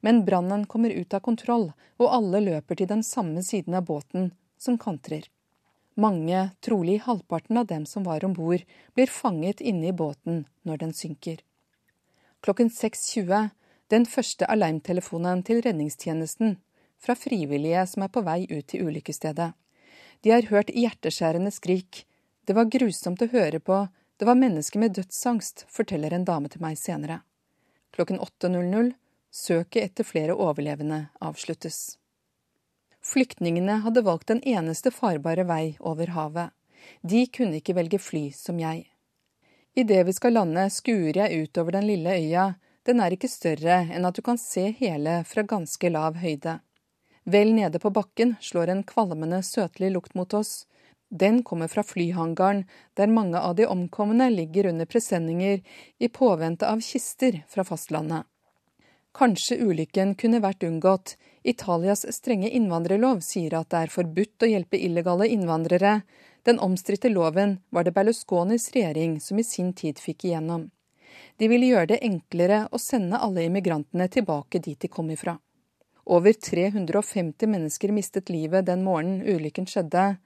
Men brannen kommer ut av kontroll, og alle løper til den samme siden av båten, som kantrer. Mange, trolig halvparten av dem som var om bord, blir fanget inne i båten når den synker. Klokken 6.20 den første alarmtelefonen til redningstjenesten fra frivillige som er på vei ut til ulykkesstedet. De har hørt hjerteskjærende skrik. Det var grusomt å høre på, det var mennesker med dødsangst, forteller en dame til meg senere. Klokken 8.00 Søket etter flere overlevende avsluttes. Flyktningene hadde valgt den eneste farbare vei over havet. De kunne ikke velge fly som jeg. Idet vi skal lande, skuer jeg utover den lille øya. Den er ikke større enn at du kan se hele fra ganske lav høyde. Vel nede på bakken slår en kvalmende, søtlig lukt mot oss. Den kommer fra flyhangaren, der mange av de omkomne ligger under presenninger i påvente av kister fra fastlandet. Kanskje ulykken kunne vært unngått. Italias strenge innvandrerlov sier at det er forbudt å hjelpe illegale innvandrere. Den omstridte loven var det Berlusconis regjering som i sin tid fikk igjennom. De ville gjøre det enklere å sende alle immigrantene tilbake dit de kom ifra. Over 350 mennesker mistet livet den morgenen ulykken skjedde.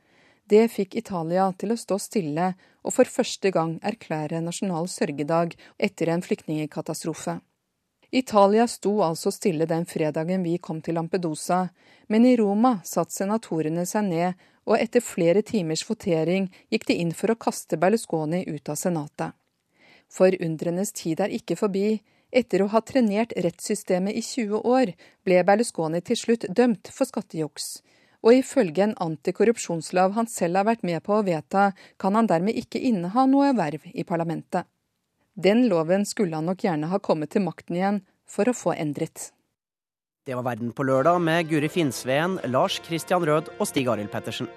Det fikk Italia til å stå stille og for første gang erklære nasjonal sørgedag etter en flyktningkatastrofe. Italia sto altså stille den fredagen vi kom til Lampedusa, men i Roma satte senatorene seg ned, og etter flere timers votering gikk de inn for å kaste Berlusconi ut av senatet. Forundrenes tid er ikke forbi. Etter å ha trenert rettssystemet i 20 år, ble Berlusconi til slutt dømt for skattejuks. Og ifølge en antikorrupsjonslov han selv har vært med på å vedta, kan han dermed ikke inneha noe verv i parlamentet. Den loven skulle han nok gjerne ha kommet til makten igjen for å få endret. Det var Verden på lørdag med Guri Finnsveen, Lars Christian Rød og Stig Arild Pettersen.